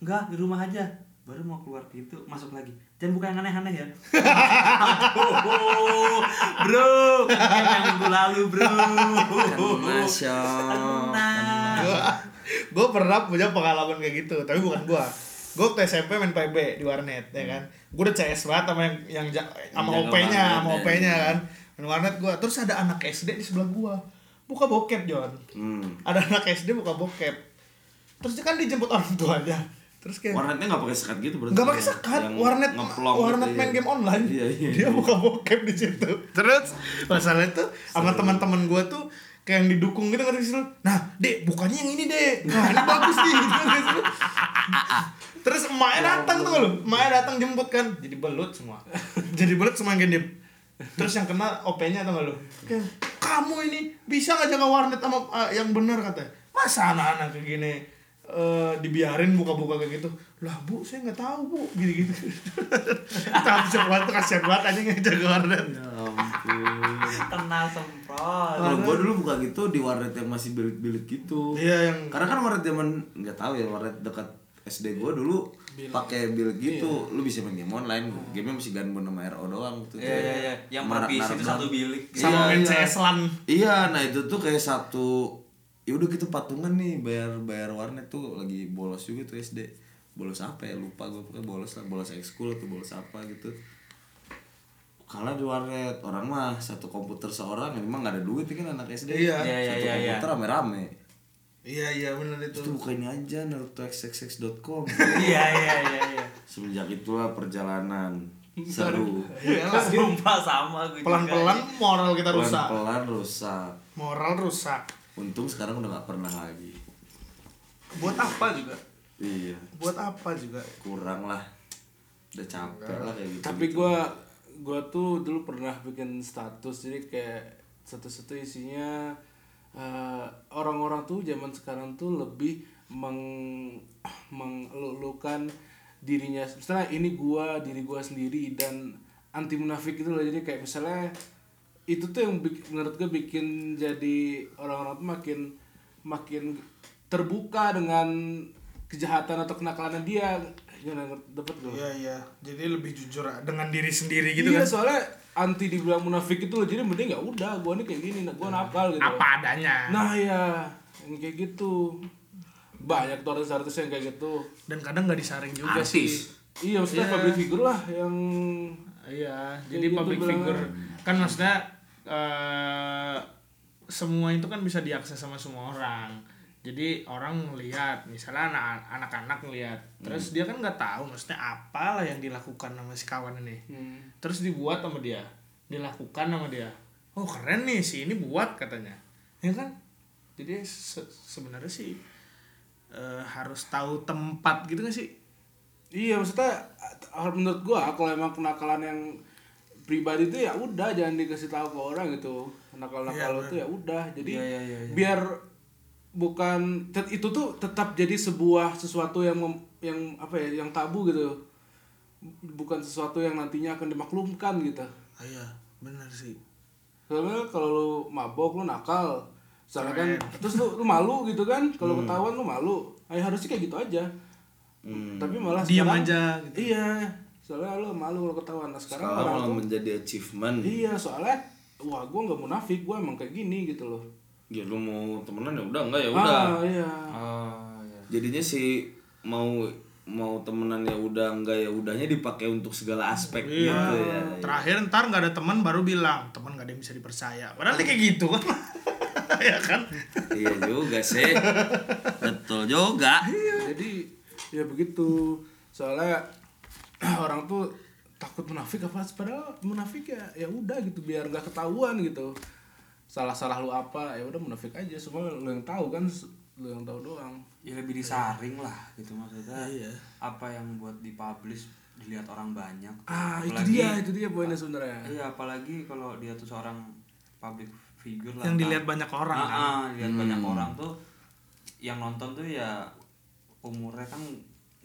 Nggak di rumah aja. Baru mau keluar pintu masuk lagi jangan buka yang aneh-aneh ya. Aduh, bro. Kan yang minggu lalu bro. Kena, Syok. Kena. gue pernah punya pengalaman kayak gitu tapi bukan gue gue waktu SMP main PB di warnet ya kan. Gue udah CS banget sama yang yang sama OP-nya sama ya. OP-nya kan. Main warnet gue terus ada anak SD di sebelah gue buka bokep John. Hmm. ada anak SD buka bokep. Terus dia kan dijemput orang tuanya terus kayak warnetnya nggak pakai sekat gitu berarti nggak pakai sekat warnet ngeplong warnet gitu, main iya. game online. Iya iya dia buka bokep di situ. Terus masalahnya tuh sama teman-teman gue tuh kayak yang didukung gitu ngerti sih nah dek bukannya yang ini dek? Nah ini bagus nih gitu lu? terus emaknya datang tuh lu? Emaknya datang jemput kan. Jadi belut semua. Jadi belut semua yang diem terus yang kena OP-nya tau gak lu? Kayak, kamu ini bisa gak jaga warnet sama uh, yang benar? katanya masa anak-anak kayak gini eh, dibiarin buka-buka kayak gitu. Lah bu saya nggak tahu bu. Gitu gitu tapi sebuah tuh kasihan banget aja yang jaga warnet. Ya ampun. Kenal semprot. Kalau gua dulu buka gitu di warnet yang masih bilik-bilik gitu. Iya yang karena kan warnet zaman nggak tahu ya warnet dekat SD gua dulu pakai bilik gitu. Lu bisa main game online gamenya masih gunbound sama RO doang gitu. Iya iya iya. Yang Marak itu satu bilik. Sama Iya, main iya. CS LAN Iya, nah itu tuh kayak satu ya udah gitu patungan nih bayar bayar warnet tuh lagi bolos juga tuh SD bolos apa ya? Lupa gue pokoknya bolos lah. Bolos ekskul atau bolos apa gitu. Kalah di warnet. Orang mah satu komputer seorang ya memang gak ada duit kan anak SD Iya. Iya, iya, satu iya, iya. komputer rame-rame. Iya iya benar itu. Itu buka ini aja narutoxxx.com iya iya iya iya. Semenjak itulah perjalanan seru. Sumpah sama gue pelan pelan moral kita rusak. Pelan-pelan rusak. Moral rusak untung sekarang udah gak pernah lagi. Buat apa juga? Iya. Buat apa juga? Kurang lah. Udah capek lah kayak gitu tapi gua gua tuh dulu pernah bikin status jadi kayak status itu isinya eh, orang-orang tuh zaman sekarang tuh lebih meng mengelulukan dirinya. Misalnya ini gua diri gua sendiri dan anti munafik itu loh. Jadi kayak misalnya itu tuh yang bik- menurut gue bikin jadi orang-orang tuh makin makin terbuka dengan kejahatan atau kenakalan dia. Gimana dapat gue iya iya. Jadi lebih jujur dengan diri sendiri gitu iya, kan? soalnya anti dibilang munafik itu loh. Jadi mending ya udah gua nih kayak gini gua nakal gitu. Apa adanya. Nah ya yang kayak gitu. Banyak tuh artis-artis yang kayak gitu. Dan kadang nggak disaring juga Artis. sih. Iya maksudnya Iya. public figure lah yang iya jadi gitu public figure. Kan maksudnya eh semua itu kan bisa diakses sama semua orang. Jadi orang ngelihat misalnya anak anak-anak ngelihat terus dia kan nggak tahu maksudnya apalah yang dilakukan sama si kawan ini. Hmm, terus dibuat sama dia. Dilakukan sama dia. Oh keren nih si ini buat katanya. Ya kan? Jadi se- sebenarnya sih eh, harus tahu tempat gitu gak sih? Iya maksudnya menurut gua kalau emang kenakalan yang pribadi itu ya udah jangan dikasih tahu ke orang gitu. Nakal-nakal itu ya udah. Jadi Iya, iya, iya, iya. biar bukan itu tuh tetap jadi sebuah sesuatu yang mem- yang apa ya yang tabu gitu. Bukan sesuatu yang nantinya akan dimaklumkan gitu. Ah, iya benar sih. Soalnya kalau lu mabok lu nakal. Soalnya kan terus lu, lu malu gitu kan. Kalau ketahuan lu malu. Ay, harusnya kayak gitu aja. Tapi malah Diam aja gitu. iya soalnya lu malu kalau ketahuan. Nah sekarang sekarang orang menjadi achievement. Iya soalnya wah gua nggak munafik gua emang kayak gini gitu loh. Ya lu mau temenan ya udah enggak ya udah. Ah iya. Oh iya. Jadinya si mau mau temenan ya udah enggak ya udahnya dipakai untuk segala aspek gitu ya terakhir ntar nggak ada teman baru bilang teman nggak ada yang bisa dipercaya. Padahal kayak gitu kan. Ya kan? Iya juga sih. Betul juga. Jadi ya begitu. Soalnya orang tuh takut munafik apa? Padahal munafik ya ya udah gitu biar nggak ketahuan gitu. Salah salah lu apa ya udah munafik aja. Semua lu yang tahu kan lu yang tahu doang. Ya lebih disaring lah gitu maksudnya. Iya. apa yang buat dipublish dilihat orang banyak. Ah itu Apalagi- dia itu dia poinnya sebenarnya. Iya apalagi kalau dia tuh seorang public figure lah yang kan. dilihat banyak orang Ah, kan? ah, dilihat banyak orang tuh yang nonton tuh ya umurnya kan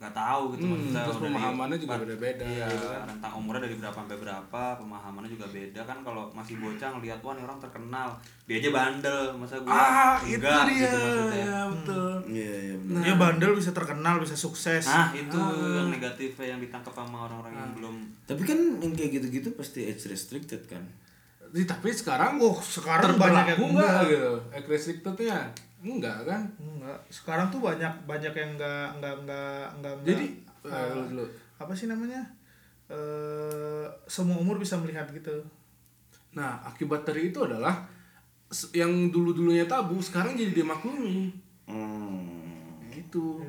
nggak tahu gitu Hmm, maksudnya terus pemahamannya juga beda-beda iya gitu. kan. rentang umurnya dari berapa sampai berapa pemahamannya juga beda. Kan kalau masih bocah ngeliat wah nih orang terkenal dia aja bandel. Masa gua? Ah itu enggak dia. gitu maksudnya. Ya betul. Iya iya bener. dia bandel bisa terkenal bisa sukses. Nah itu yang negatifnya yang ditangkap sama orang-orang yang belum tapi kan yang kayak gitu-gitu pasti age restricted kan? Tapi sekarang oh sekarang banyak yang enggak gitu. Egg restrictednya enggak kan? Enggak. Sekarang tuh banyak banyak yang enggak enggak enggak enggak, enggak. Jadi dulu dulu. apa sih namanya? Eh semua umur bisa melihat gitu. Nah, akibat dari itu adalah yang dulu-dulunya tabu sekarang jadi dimaklumi. hmm. Gitu.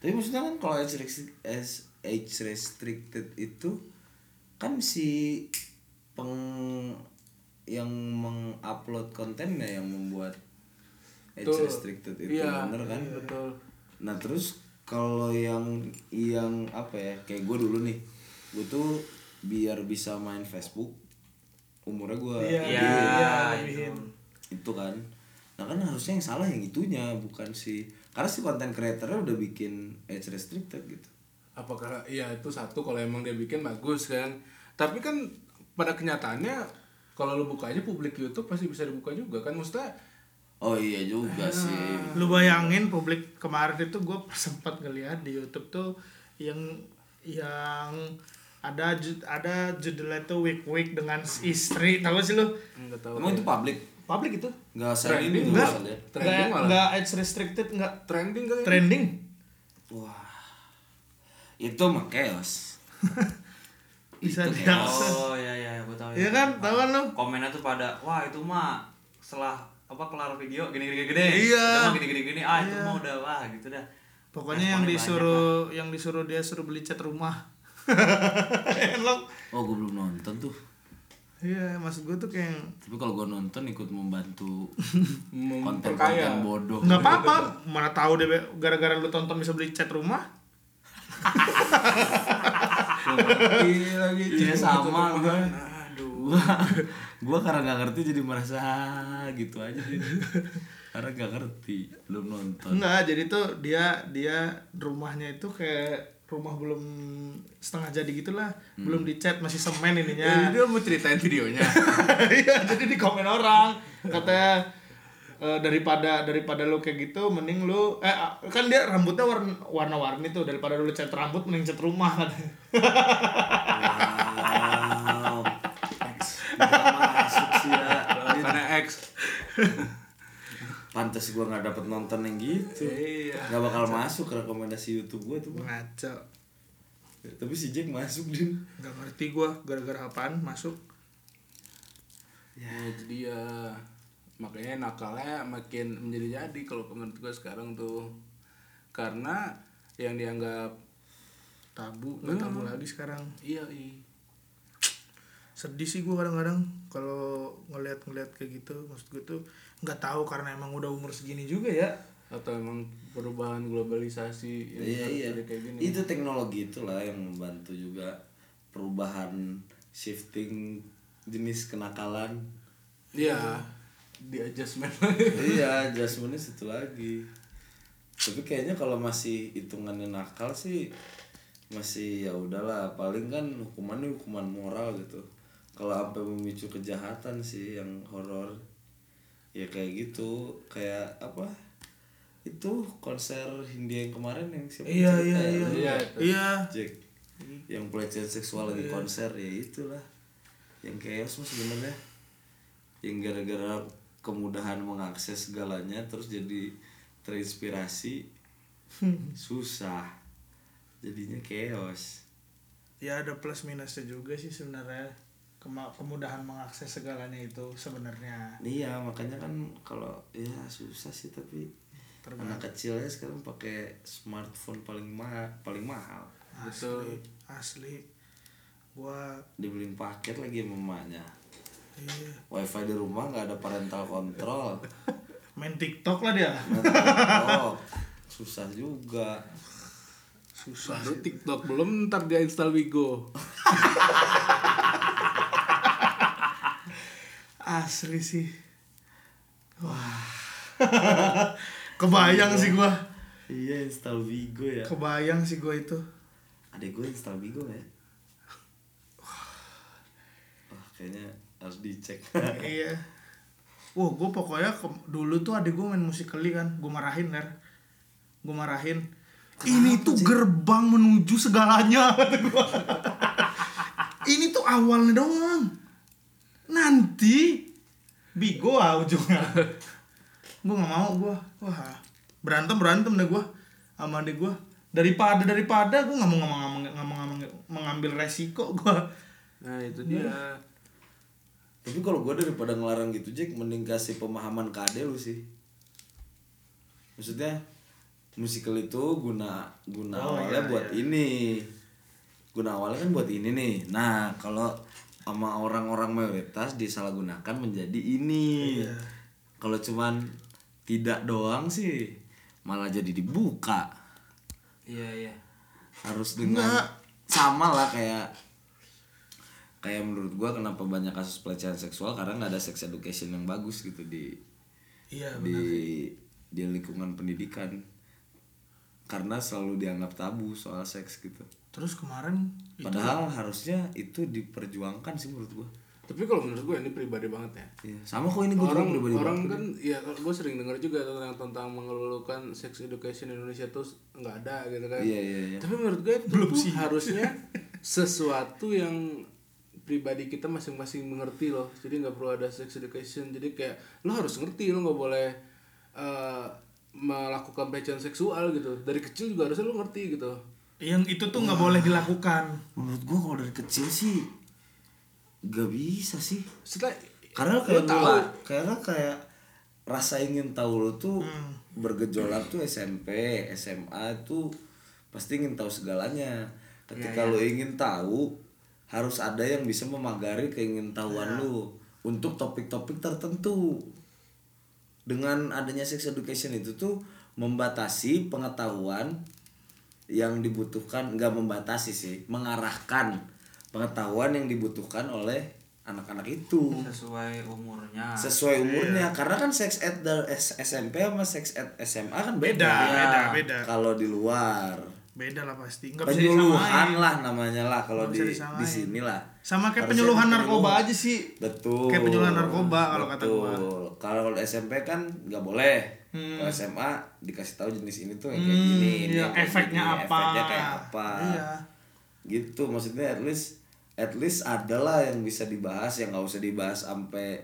tapi maksudnya kan kalau age restricted, age restricted itu kan si peng yang mengupload kontennya yang membuat age restricted itu Iya, bener kan Betul. Nah terus kalau yang yang apa ya kayak gue dulu nih, gue tuh biar bisa main Facebook umurnya gue Iya, iya iya, itu lebihin. itu kan. Nah kan harusnya yang salah yang itunya bukan si karena si konten creatornya udah bikin age restricted gitu. Apakah iya itu satu kalau emang dia bikin bagus kan. Tapi kan pada kenyataannya kalau lu buka aja publik YouTube pasti bisa dibuka juga kan maksudnya Oh iya juga sih. lu bayangin publik kemarin itu gue sempat ngeliat di YouTube tuh yang yang ada ada judulnya tuh week week dengan istri tahu sih lu enggak tahu. Emang itu publik? publik itu nggak saya Trending ini nggak? nggak enggak Trending enggak malah. enggak age restricted enggak trending kali ya? trending wah itu mah chaos bisa Itu diakses oh ya ya gue tahu Iya kan, tahu kan lu? komennya tuh pada wah itu mah setelah apa kelar video gini gini gini Iya. Udah mah gini gini gini ah itu Iya. mah udah wah gitu dah. Pokoknya yang disuruh yang disuruh dia suruh beli cat rumah. Elok. oh gue belum nonton tuh. Iya maksud gue tuh kayak tapi kalau gue nonton ikut membantu konten-konten bodoh. Nggak apa-apa. Mana tahu deh gara-gara lu tonton bisa beli cat rumah. Iya lagi Iya, sama Gitu, aduh gua karena nggak ngerti jadi merasa gitu aja karena nggak ngerti belum nonton. Enggak jadi tuh dia dia rumahnya itu kayak rumah belum setengah jadi gitulah. Belum dicat masih semen Eh, ininya dia mau ceritain videonya. Iya jadi di komen orang. Katanya eh, daripada daripada lu kayak gitu mending lu eh ah, kan dia rambutnya warna warna-warni tuh. Daripada lu cat rambut mending cat rumah katanya pantas gua nggak dapet nonton yang gitu. Iya. Nggak bakal masuk ke rekomendasi YouTube gua tuh Bang. ngaco. Tapi si Jack masuk din. Nggak ngerti gua gara-gara apaan masuk? Ya jadi ya makanya nakalnya makin menjadi jadi kalau menurut gue sekarang tuh. Karena yang dianggap tabu nggak tabu lagi sekarang. Iya iya. Sedih sih gua kadang-kadang kalau ngeliat-ngeliat kayak gitu maksud gue tuh nggak tahu karena emang udah umur segini juga ya. Atau emang perubahan globalisasi yang iya iya. jadi kayak gini. Itu teknologi itulah yang membantu juga perubahan shifting jenis kenakalan. Iya. di adjustment. Iya adjustmentnya situ lagi. Tapi kayaknya kalau masih hitungannya nakal sih masih ya udahlah. Paling kan hukumannya hukuman moral gitu kalau sampai memicu kejahatan sih yang horor ya kayak gitu. Kayak apa? Itu konser Hindia yang kemarin yang siapa iya cerita iya ya? iya. Iya, iya iya. Jack. Yang pelecehan seksual lagi konser ya itulah. Yang chaos mah sebenarnya. Yang gara-gara kemudahan mengakses segalanya terus jadi terinspirasi susah. Jadinya chaos. Ya ada plus minusnya juga sih sebenarnya kemudahan mengakses segalanya itu sebenarnya. Iya makanya kan kalau ya susah sih tapi anak kecilnya sekarang pakai smartphone paling mahal paling mahal. Asli asli. gua dibeliin paket lagi sama emaknya. Iya. Wifi di rumah nggak ada parental control. Main TikTok lah dia. Oh, susah juga. Susah baru TikTok belum ntar dia install Wigo asli sih. Wah. Kebayang sih gua. Iya install Vigo ya. Kebayang sih gua itu. Adek gue install Vigo ya? Wah. Kayaknya harus dicek. Iya. Wah, gue pokoknya ke- dulu tuh adik gue main musikali kan, gue marahin kan, gue marahin. Ini tuh gerbang menuju segalanya kata gua. Ini tuh awalnya doang. Nanti bigo ah ujungnya. gue nggak mau gue, wah berantem berantem deh gue sama adik gue. Daripada daripada gue nggak mau nggak mau nggak mau nggak mau mengambil resiko gue. nah itu dia tapi kalau gue daripada ngelarang gitu Jack mending kasih pemahaman ke adek lu sih maksudnya musikal itu guna guna Oh, awalnya iya, buat iya. ini guna awalnya kan buat ini nih nah kalau sama orang-orang mayoritas disalahgunakan menjadi ini. Iya. kalau cuman tidak doang sih malah jadi dibuka. Iya iya. Harus dengan Nggak. sama lah kayak kayak menurut gua kenapa banyak kasus pelecehan seksual? Karena nggak ada sex education yang bagus gitu di Iya di di lingkungan pendidikan. Karena selalu dianggap tabu soal seks gitu Terus kemarin itu padahal harusnya itu diperjuangkan sih menurut gua. Tapi kalau menurut gue ini pribadi banget ya. Iya. sama kok ini gua juga orang pribadi orang banget. kan ya gue sering dengar juga tentang tentang mengeluhkan sex education Indonesia tuh nggak ada gitu kan. Iya iya iya. Tapi menurut gue itu tuh harusnya sesuatu yang pribadi kita masing-masing mengerti loh. Jadi nggak perlu ada sex education. Jadi kayak lo harus ngerti lo nggak boleh uh, melakukan pelecehan seksual gitu. Dari kecil juga harusnya lo ngerti gitu yang itu tuh nggak boleh dilakukan. Menurut gua kalau dari kecil sih gak bisa sih. Setelah karena kayak tahu. gua karena kayak rasa ingin tahu lo tuh Hmm. bergejolak tuh SMP SMA tuh pasti ingin tahu segalanya. Ketika Iya, lo ingin tahu harus ada yang bisa memagari keingintahuan Iya. lo untuk topik-topik tertentu. Dengan adanya sex education itu tuh membatasi pengetahuan yang dibutuhkan nggak membatasi sih mengarahkan pengetahuan yang dibutuhkan oleh anak-anak itu. Sesuai umurnya. Sesuai umurnya karena kan sex ed SMP sama sex ed SMA kan beda, beda Iya. beda beda. Kalau di luar. Beda lah pasti nggak bisa penyuluhan disamain. lah namanya lah kalau di bisa disamain. di sini lah. Sama kayak penyuluhan penyuluh. narkoba aja sih. Betul. Kayak penyuluhan narkoba kalau kata gua. Kalau SMP kan nggak boleh Hmm. kalau SMA dikasih tahu jenis ini tuh yang kayak Hmm, gini ini iya, yang efeknya gini, apa. efeknya kayak apa Iya. gitu maksudnya at least at least adalah yang bisa dibahas yang nggak usah dibahas sampai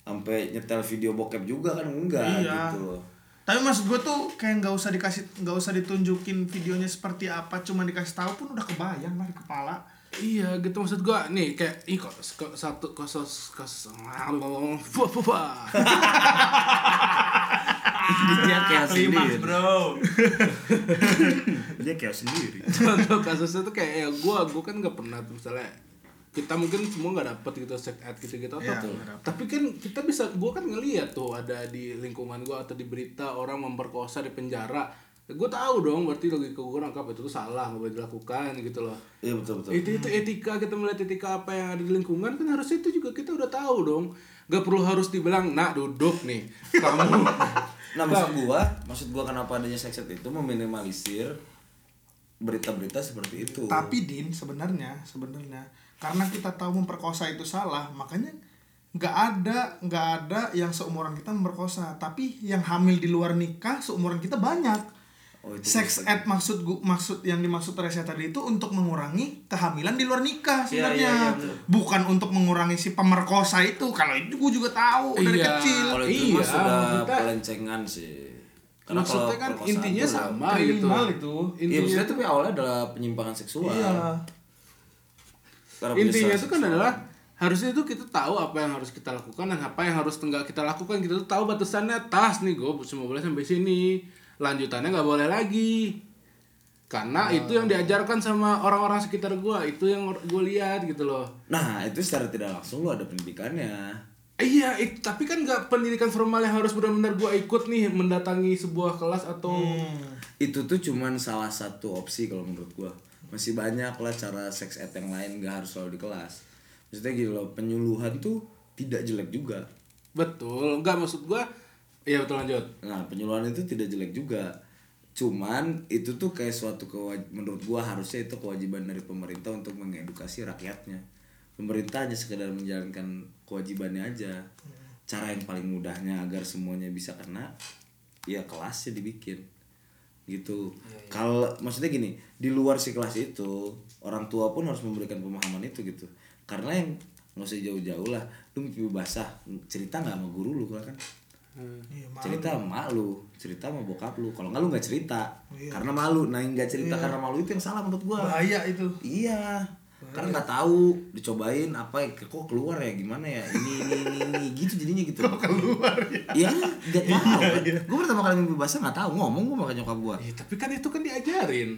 sampai nyetel video bokep juga kan enggak Iya. gitu loh tapi maksud gue tuh kayak nggak usah dikasih nggak usah ditunjukin videonya seperti apa cuma dikasih tahu pun udah kebayang lah di kepala Iya gitu maksud gua nih kayak ih kok kok satu wah wah wah dia kayak sendiri. bro. Dia kayak sendiri. Contoh kasusnya tuh kayak ya gua gua kan nggak pernah tuh misalnya kita mungkin semua nggak dapet gitu sex ed gitu gitu atau nggak dapet. tapi kan kita bisa gua kan ngeliat tuh ada di lingkungan gua atau di berita orang memperkosa di penjara. Gue tahu dong berarti logika gue nangkap itu tuh salah nggak boleh dilakukan gitu loh. Iya betul betul. Itu itu etika kita melihat etika apa yang ada di lingkungan kan harusnya itu juga kita udah tahu dong. Gak perlu harus dibilang nak duduk nih kamu nah maksud gua maksud gua kenapa adanya sex ed itu meminimalisir berita-berita seperti itu. Tapi din sebenarnya sebenarnya karena kita tahu memperkosa itu salah makanya nggak ada nggak ada yang seumuran kita memperkosa. Tapi yang hamil di luar nikah seumuran kita banyak Oh, itu sex ed maksud gua maksud yang dimaksud Teresa tadi itu untuk mengurangi kehamilan di luar nikah Iya, sebenarnya. iya, iya, betul. bukan untuk mengurangi si pemerkosa itu. Kalau itu gue juga tahu dari Iya. kecil. Kalau itu Iya, sudah maksudnya- pelencengan sih. Maksudnya kan intinya sama gitu. itu. Intinya maksudnya tapi awalnya adalah penyimpangan seksual. iya. Karena intinya itu kan seksual. adalah harusnya itu kita tahu apa yang harus kita lakukan dan apa yang harus enggak kita lakukan. Kita tuh tahu batasannya. Tas nih gue cuma boleh sampai sini lanjutannya nggak boleh lagi karena itu yang diajarkan sama orang-orang sekitar gue itu yang gue lihat gitu loh Nah, itu secara tidak langsung lo ada pendidikannya. Iya, it- tapi kan nggak pendidikan formal yang harus benar-benar gua ikut nih mendatangi sebuah kelas atau Itu tuh cuman salah satu opsi kalau menurut gua. Masih banyak lah cara sex ed yang lain gak harus selalu di kelas. Maksudnya gitu loh, penyuluhan tuh tidak jelek juga. betul, nggak maksud gua Iya betul lanjut. Nah, penyuluhan itu tidak jelek juga. Cuman itu tuh kayak suatu kewaj- menurut gua harusnya itu kewajiban dari pemerintah untuk mengedukasi rakyatnya. Pemerintah hanya sekedar menjalankan kewajibannya aja. Cara yang paling mudahnya agar semuanya bisa kena ya kelasnya dibikin. Gitu. Kalau maksudnya gini, di luar si kelas itu orang tua pun harus memberikan pemahaman itu gitu. Karena yang nggak usah jauh-jauh lah, lu mimpi basah cerita nggak sama guru lu kan? Iya, malu. cerita sama mak lu cerita sama bokap lu. Kalau nggak lu nggak cerita. Iya. karena malu. Nah nggak cerita karena malu itu yang salah menurut gua. Bahaya itu. Iya. Karena nggak tahu dicobain apa ya kok keluar ya? Gimana ya? Ini ini ini, ini. gitu jadinya gitu. Kok keluar ya? Iya nggak tahu. gua pertama kali mimpi basah nggak tahu. Ngomong gua sama nyokap gua. Ya, tapi kan itu kan diajarin.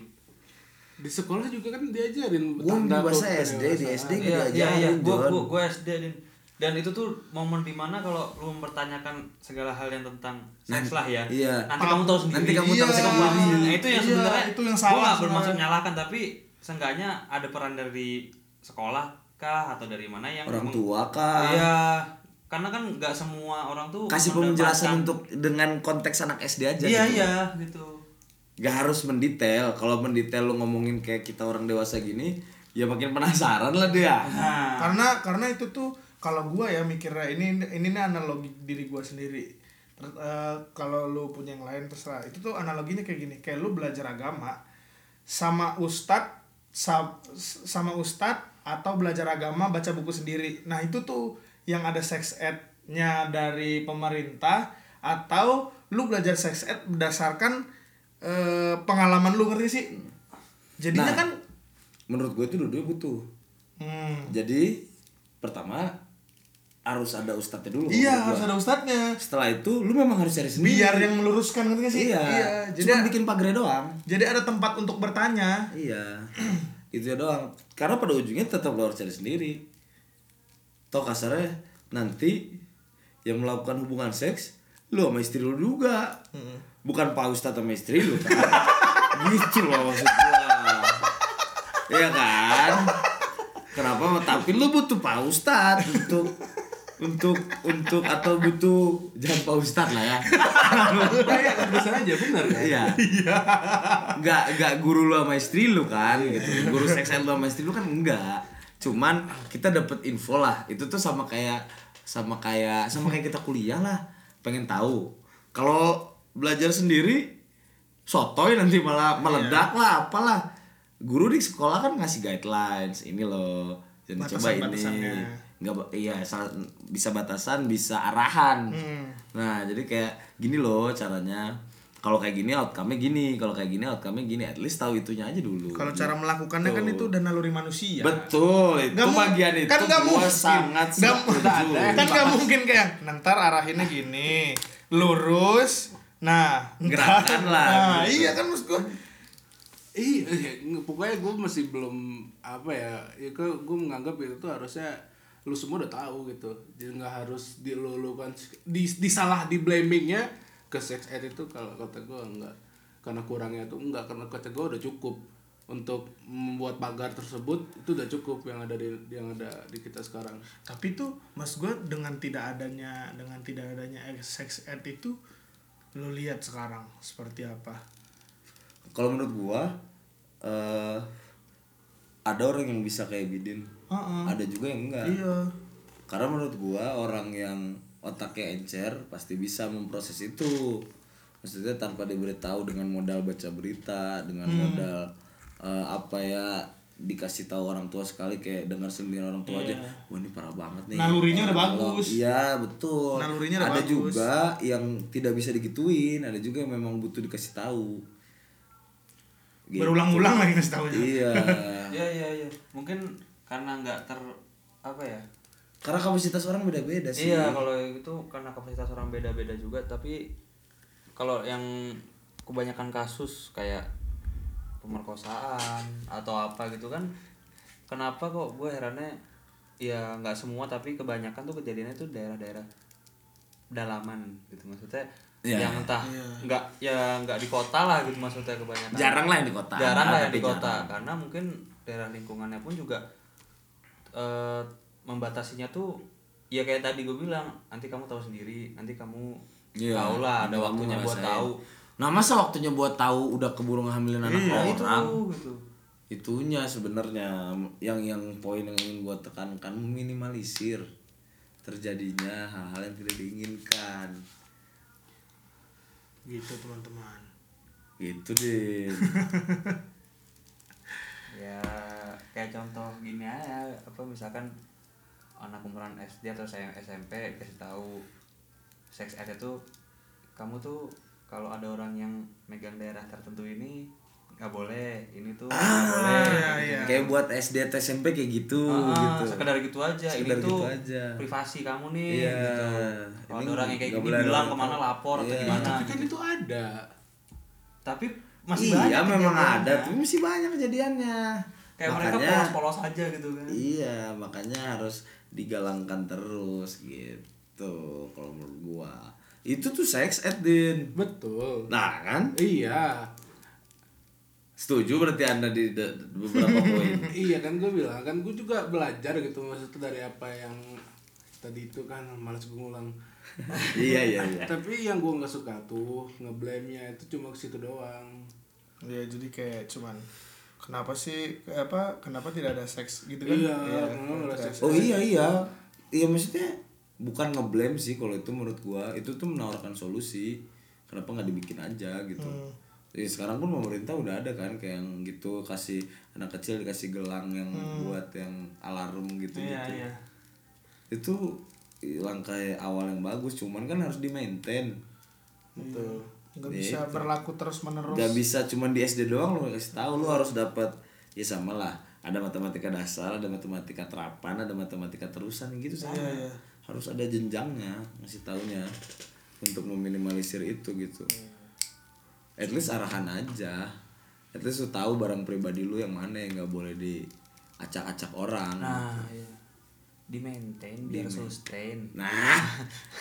Di sekolah juga kan diajarin gua mimpi basah SD di SD nggak Iya, iya, iya. diajarin Gua, gua, gua SD din. Dan itu tuh momen di mana kalau lu mempertanyakan segala hal yang tentang seks lah ya. iya. Nanti kamu tahu sendiri. Nanti kamu tahu kamu sendiri. sendiri. Nah, itu yang Iya, sebenarnya itu yang gua salah nggak bermaksud nyalahkan tapi seenggaknya ada peran dari sekolah kah atau dari mana yang orang tua kah Iya. Karena kan nggak semua orang tuh kasih penjelasan untuk dengan konteks anak SD aja Iya, gitu. iya, gitu. Gak harus mendetail. Kalau mendetail lu ngomongin kayak kita orang dewasa gini, ya makin penasaran lah dia. Nah, karena karena itu tuh kalau gua ya mikirnya ini ini nih analogi diri gua sendiri. Ter- eh, kalau lu punya yang lain terserah. Itu tuh analoginya kayak gini kayak lu belajar agama sama ustad sa- sama ustad atau belajar agama baca buku sendiri. Nah itu tuh yang ada sex ed-nya dari pemerintah atau lu belajar sex ed berdasarkan eh, pengalaman lu ngerti sih? Jadinya Nah. kan menurut gue itu dua-duanya butuh. Hmm, jadi pertama harus ada ustadznya dulu iya harus gua. ada ustadznya. Setelah itu lu memang harus cari sendiri. Biar yang meluruskan ngerti gak sih? Iya, jadi cuma bikin pagar doang. jadi ada tempat untuk bertanya. Iya. Itu doang. Karena pada ujungnya tetap lo harus cari sendiri. Toh kasarnya nanti yang melakukan hubungan seks lu sama istri lu juga. Bukan pak ustadz sama istri lu kan? Gitu loh maksud gua. Iya kan? Kenapa? Tapi lu butuh pak ustadz untuk untuk untuk atau butuh jangan pak ustadz lah ya Iya, bisa aja benar kan? Iya. Enggak enggak guru lu sama istri lu kan gitu. Guru seks lu sama istri lu kan enggak. Cuman kita dapat info lah. Itu tuh sama kayak sama kayak sama kayak kita kuliah lah. Pengen tahu. Kalau belajar sendiri sotoy nanti malah meledak lah apalah. Guru di sekolah kan ngasih guidelines. Ini loh. Jangan coba ini. Enggak ba- iya salah- bisa batasan, bisa arahan. Hmm. Nah, jadi kayak gini loh caranya. Kalau kayak gini outcome-nya gini, kalau kayak gini outcome-nya gini. At least tahu itunya aja dulu. kalau cara melakukannya kan itu udah naluri manusia Betul, itu Nggak mu- bagian itu kan nggak gua mungkin. sangat Nggak setuju. kan nggak mungkin kayak ntar arahinnya gini lurus nah Gerakan lah, nah, gitu. iya kan maksud gua Iya, iya, pokoknya gue masih belum apa ya, ya gue menganggap itu tuh harusnya lu semua udah tahu gitu, jadi nggak harus dilulukan, di, disalah di blamingnya ke sex ed itu kalau kata gue enggak, karena kurangnya tuh enggak, karena kata gue udah cukup untuk membuat pagar tersebut itu udah cukup yang ada di yang ada di kita sekarang. tapi tuh mas gua dengan tidak adanya dengan tidak adanya sex ed itu lu lihat sekarang seperti apa Kalau menurut gua eh ada orang yang bisa kayak Bidin. Heeh. Ada juga yang enggak. iya Karena menurut gua orang yang otaknya encer pasti bisa memproses itu. Maksudnya tanpa diberitahu dengan modal baca berita, dengan Hmm. modal eh, apa ya dikasih tahu orang tua sekali kayak dengar sendiri orang tua aja, wah ini parah banget nih. Iya. Nalurinya udah bagus. Iya betul. Nalurinya udah ada bagus. juga yang tidak bisa digituin, ada juga yang memang butuh dikasih tahu. Gitu. berulang-ulang lagi ngasih tahu Iya. Iya iya iya. Mungkin karena nggak ter apa ya? Karena kapasitas orang beda-beda sih. Iya kalau itu karena kapasitas orang beda-beda juga. Tapi kalau yang kebanyakan kasus kayak pemerkosaan atau apa gitu kan, kenapa kok gue herannya ya nggak semua tapi kebanyakan tuh kejadiannya tuh daerah-daerah pedalaman gitu maksudnya Iya. yang entah nggak ya nggak di kota lah gitu maksudnya kebanyakan Jarang lah yang di kota. jarang lah yang di kota jarang. karena mungkin daerah lingkungannya pun juga eh, membatasinya tuh ya kayak tadi gue bilang nanti kamu tahu sendiri nanti kamu Iya, tahu lah ada waktunya buat tahu Nah masa waktunya buat tahu udah keburu ngehamilin anak itu orang? gitu Itunya sebenarnya yang yang poin yang ingin gua tekankan meminimalisir terjadinya hal-hal yang tidak diinginkan. gitu teman-teman Gitu deh. ya kayak contoh gini aja apa misalkan anak umuran SD atau saya SMP kasih tahu seks ed itu kamu tuh kalau ada orang yang megang daerah tertentu ini nggak boleh ini tuh nggak boleh iya, iya. Kayak buat SD atau SMP kayak gitu Ah, gitu. sekedar gitu aja Sekedar ini tuh gitu aja. privasi kamu nih Iya. gitu kalau Ini ada orang yang kayak gini bilang ke mana lapor atau Iya. gimana Tapi kan itu ada. tapi masih iya banyak memang ada, tapi masih banyak kejadiannya. kayak mereka polos-polos aja gitu kan Iya, makanya harus digalangkan terus gitu kalau menurut gua. Itu tuh sex ed din. Betul. Nah kan? Iya. Setuju berarti anda di de- beberapa poin. iya kan gue bilang kan gue juga belajar gitu maksudnya dari apa yang tadi itu kan malas gue ngulang iya iya iya. tapi yang gue nggak suka tuh ngeblame nya itu cuma ke situ doang ya jadi kayak cuman kenapa sih apa kenapa tidak ada seks gitu kan Iya, ada seks? Oh iya iya. Iya maksudnya bukan ngeblame sih kalau itu menurut gua itu tuh menawarkan solusi. Kenapa nggak dibikin aja gitu. Ya, sekarang pun pemerintah udah ada kan kayak yang gitu kasih anak kecil dikasih gelang yang buat yang alarm gitu Iya, gitu. iya. Itu langkah awal yang bagus, cuman kan harus di maintain. Betul. Nggak Ya bisa berlaku terus menerus Gak bisa cuman di SD doang lo kasih tahu lo harus dapat ya sama lah. Ada matematika dasar, ada matematika terapan, ada matematika terusan gitu sama. Iya, iya. Harus ada jenjangnya ngasih taunya untuk meminimalisir itu gitu. At least arahan aja. At least lu tahu barang pribadi lu yang mana yang nggak boleh diacak-acak orang. nah iya. di maintain biar sustain Nah,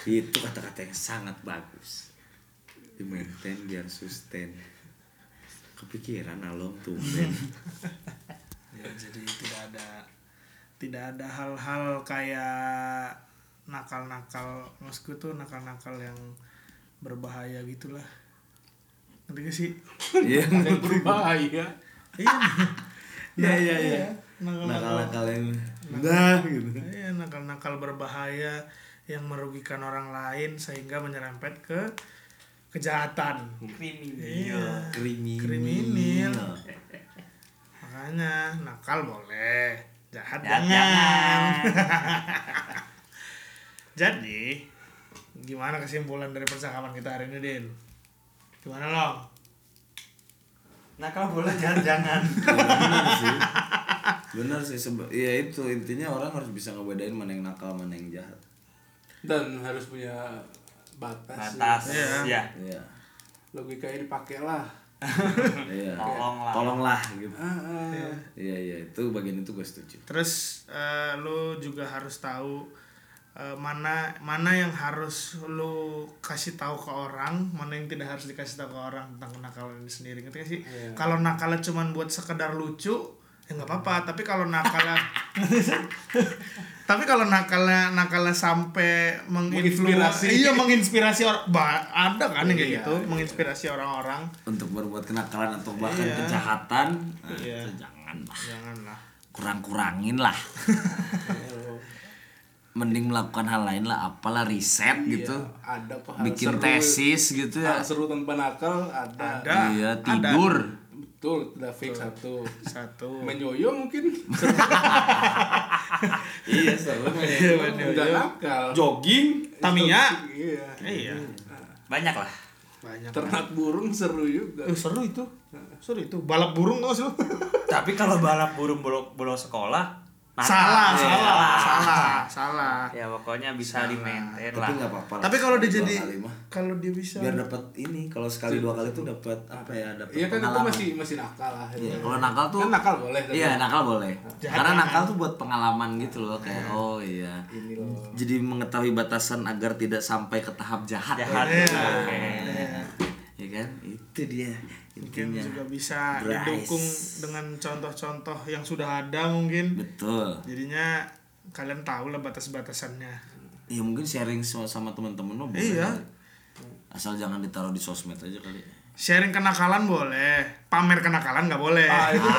itu kata-kata yang sangat bagus. Di maintain biar sustain. Kepikiran alom tuh. Ya, jadi tidak ada tidak ada hal-hal kayak nakal-nakal maksudku tuh nakal-nakal yang berbahaya gitulah ngerti gak sih Iya, Yang berbahaya. iya iya, iya, iya. nakal-nakal Nakal-nakal yang nah gitu. iya nakal-nakal berbahaya yang merugikan orang lain sehingga menyerempet ke kejahatan. Kriminal. Iya. Kriminal. kriminal. Makanya nakal boleh jahat Jahat jangan. jadi gimana kesimpulan dari percakapan kita hari ini Din gimana lo nakal boleh jangan. Jangan benar sih. Benar sih seba- ya itu intinya orang harus bisa ngebedain mana yang nakal mana yang jahat. Dan harus punya batas. batas Iya. ya iya. Logikanya dipakai lah. iya. Tolonglah. tolonglah gitu. Iya. Iya itu bagian itu gue setuju. Terus eh, lo juga harus tahu eh, mana mana yang harus lo kasih tahu ke orang mana yang tidak harus dikasih tahu ke orang tentang kenakalan ini sendiri. Ngerti gak sih? Iya. kalau nakalnya cuma buat sekedar lucu ya nggak apa-apa. Tapi kalau nakalnya tapi kalau nakalnya nakalnya sampai Menginspirasi. iya menginspirasi orang ada kan yang kayak Iya, gitu menginspirasi orang-orang untuk berbuat kenakalan atau bahkan Iya. kejahatan Iya. itu jangan lah janganlah kurang-kurangin lah mending melakukan hal lain lah apalah riset gitu Ada bikin seru. tesis gitu ya Hal seru tanpa nakal ada. Ada. iya ada. Betul, udah fix satu. satu. Main yoyo mungkin. iya seru Udah nakal. jogging. Tamiya. Iya. iya. Banyak lah banyak. Ternak burung seru juga. Eh, seru itu. Seru itu. Balap burung gak sih tapi kalau balap burung bolos bolos sekolah nakal. salah, Ya, salah salah salah ya pokoknya bisa di maintain lah tapi nggak apa-apa lah. tapi kalau dia jadi kalau dia bisa biar dapat ini kalau sekali dua kali tuh dapat apa ya dapat Iya kan itu pengalaman. masih masih nakal lah. Iya, kalau nakal tuh Kan nakal boleh. tapi Iya nakal boleh. Jangan. Karena nakal tuh buat pengalaman gitu loh kayak oh iya. Ini loh. Jadi mengetahui batasan agar tidak sampai ke tahap jahat. jahat Iya. Ya kan? Itu dia mungkin intinya. juga bisa Bryce. didukung dengan contoh-contoh yang sudah ada mungkin Betul. jadinya kalian tahu lah batas-batasannya Ya mungkin sharing sama, teman-teman lo boleh. Iya. Asal jangan ditaruh di sosmed aja kali. sharing kenakalan boleh pamer kenakalan nggak boleh Ah, itu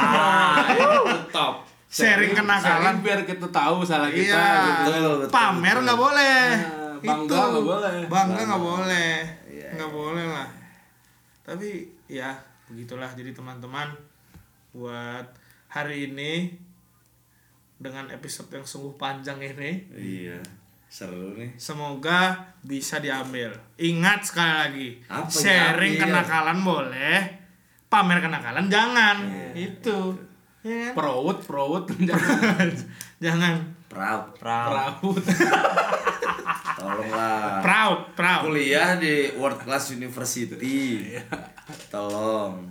Top. sharing kenakalan Sharing biar kita tahu salah kita iya gitu. Betul, betul, pamer betul. nggak boleh Nah, bangga itu nggak boleh. bangga nggak boleh Iya, nggak boleh lah tapi ya begitulah jadi teman-teman buat hari ini dengan episode yang sungguh panjang ini Iya. Seru nih. semoga bisa diambil ingat sekali lagi Apa sharing diambil? kenakalan boleh pamer kenakalan jangan Iya, itu ya kan? Perawut, perawut jangan jangan Proud. Proud. perawut. Tolonglah. proud proud Kuliah di World Class University. Tolong.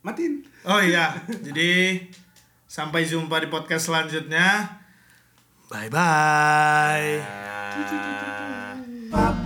Matiin. Oh iya, jadi sampai jumpa di podcast selanjutnya. Bye bye. Ah.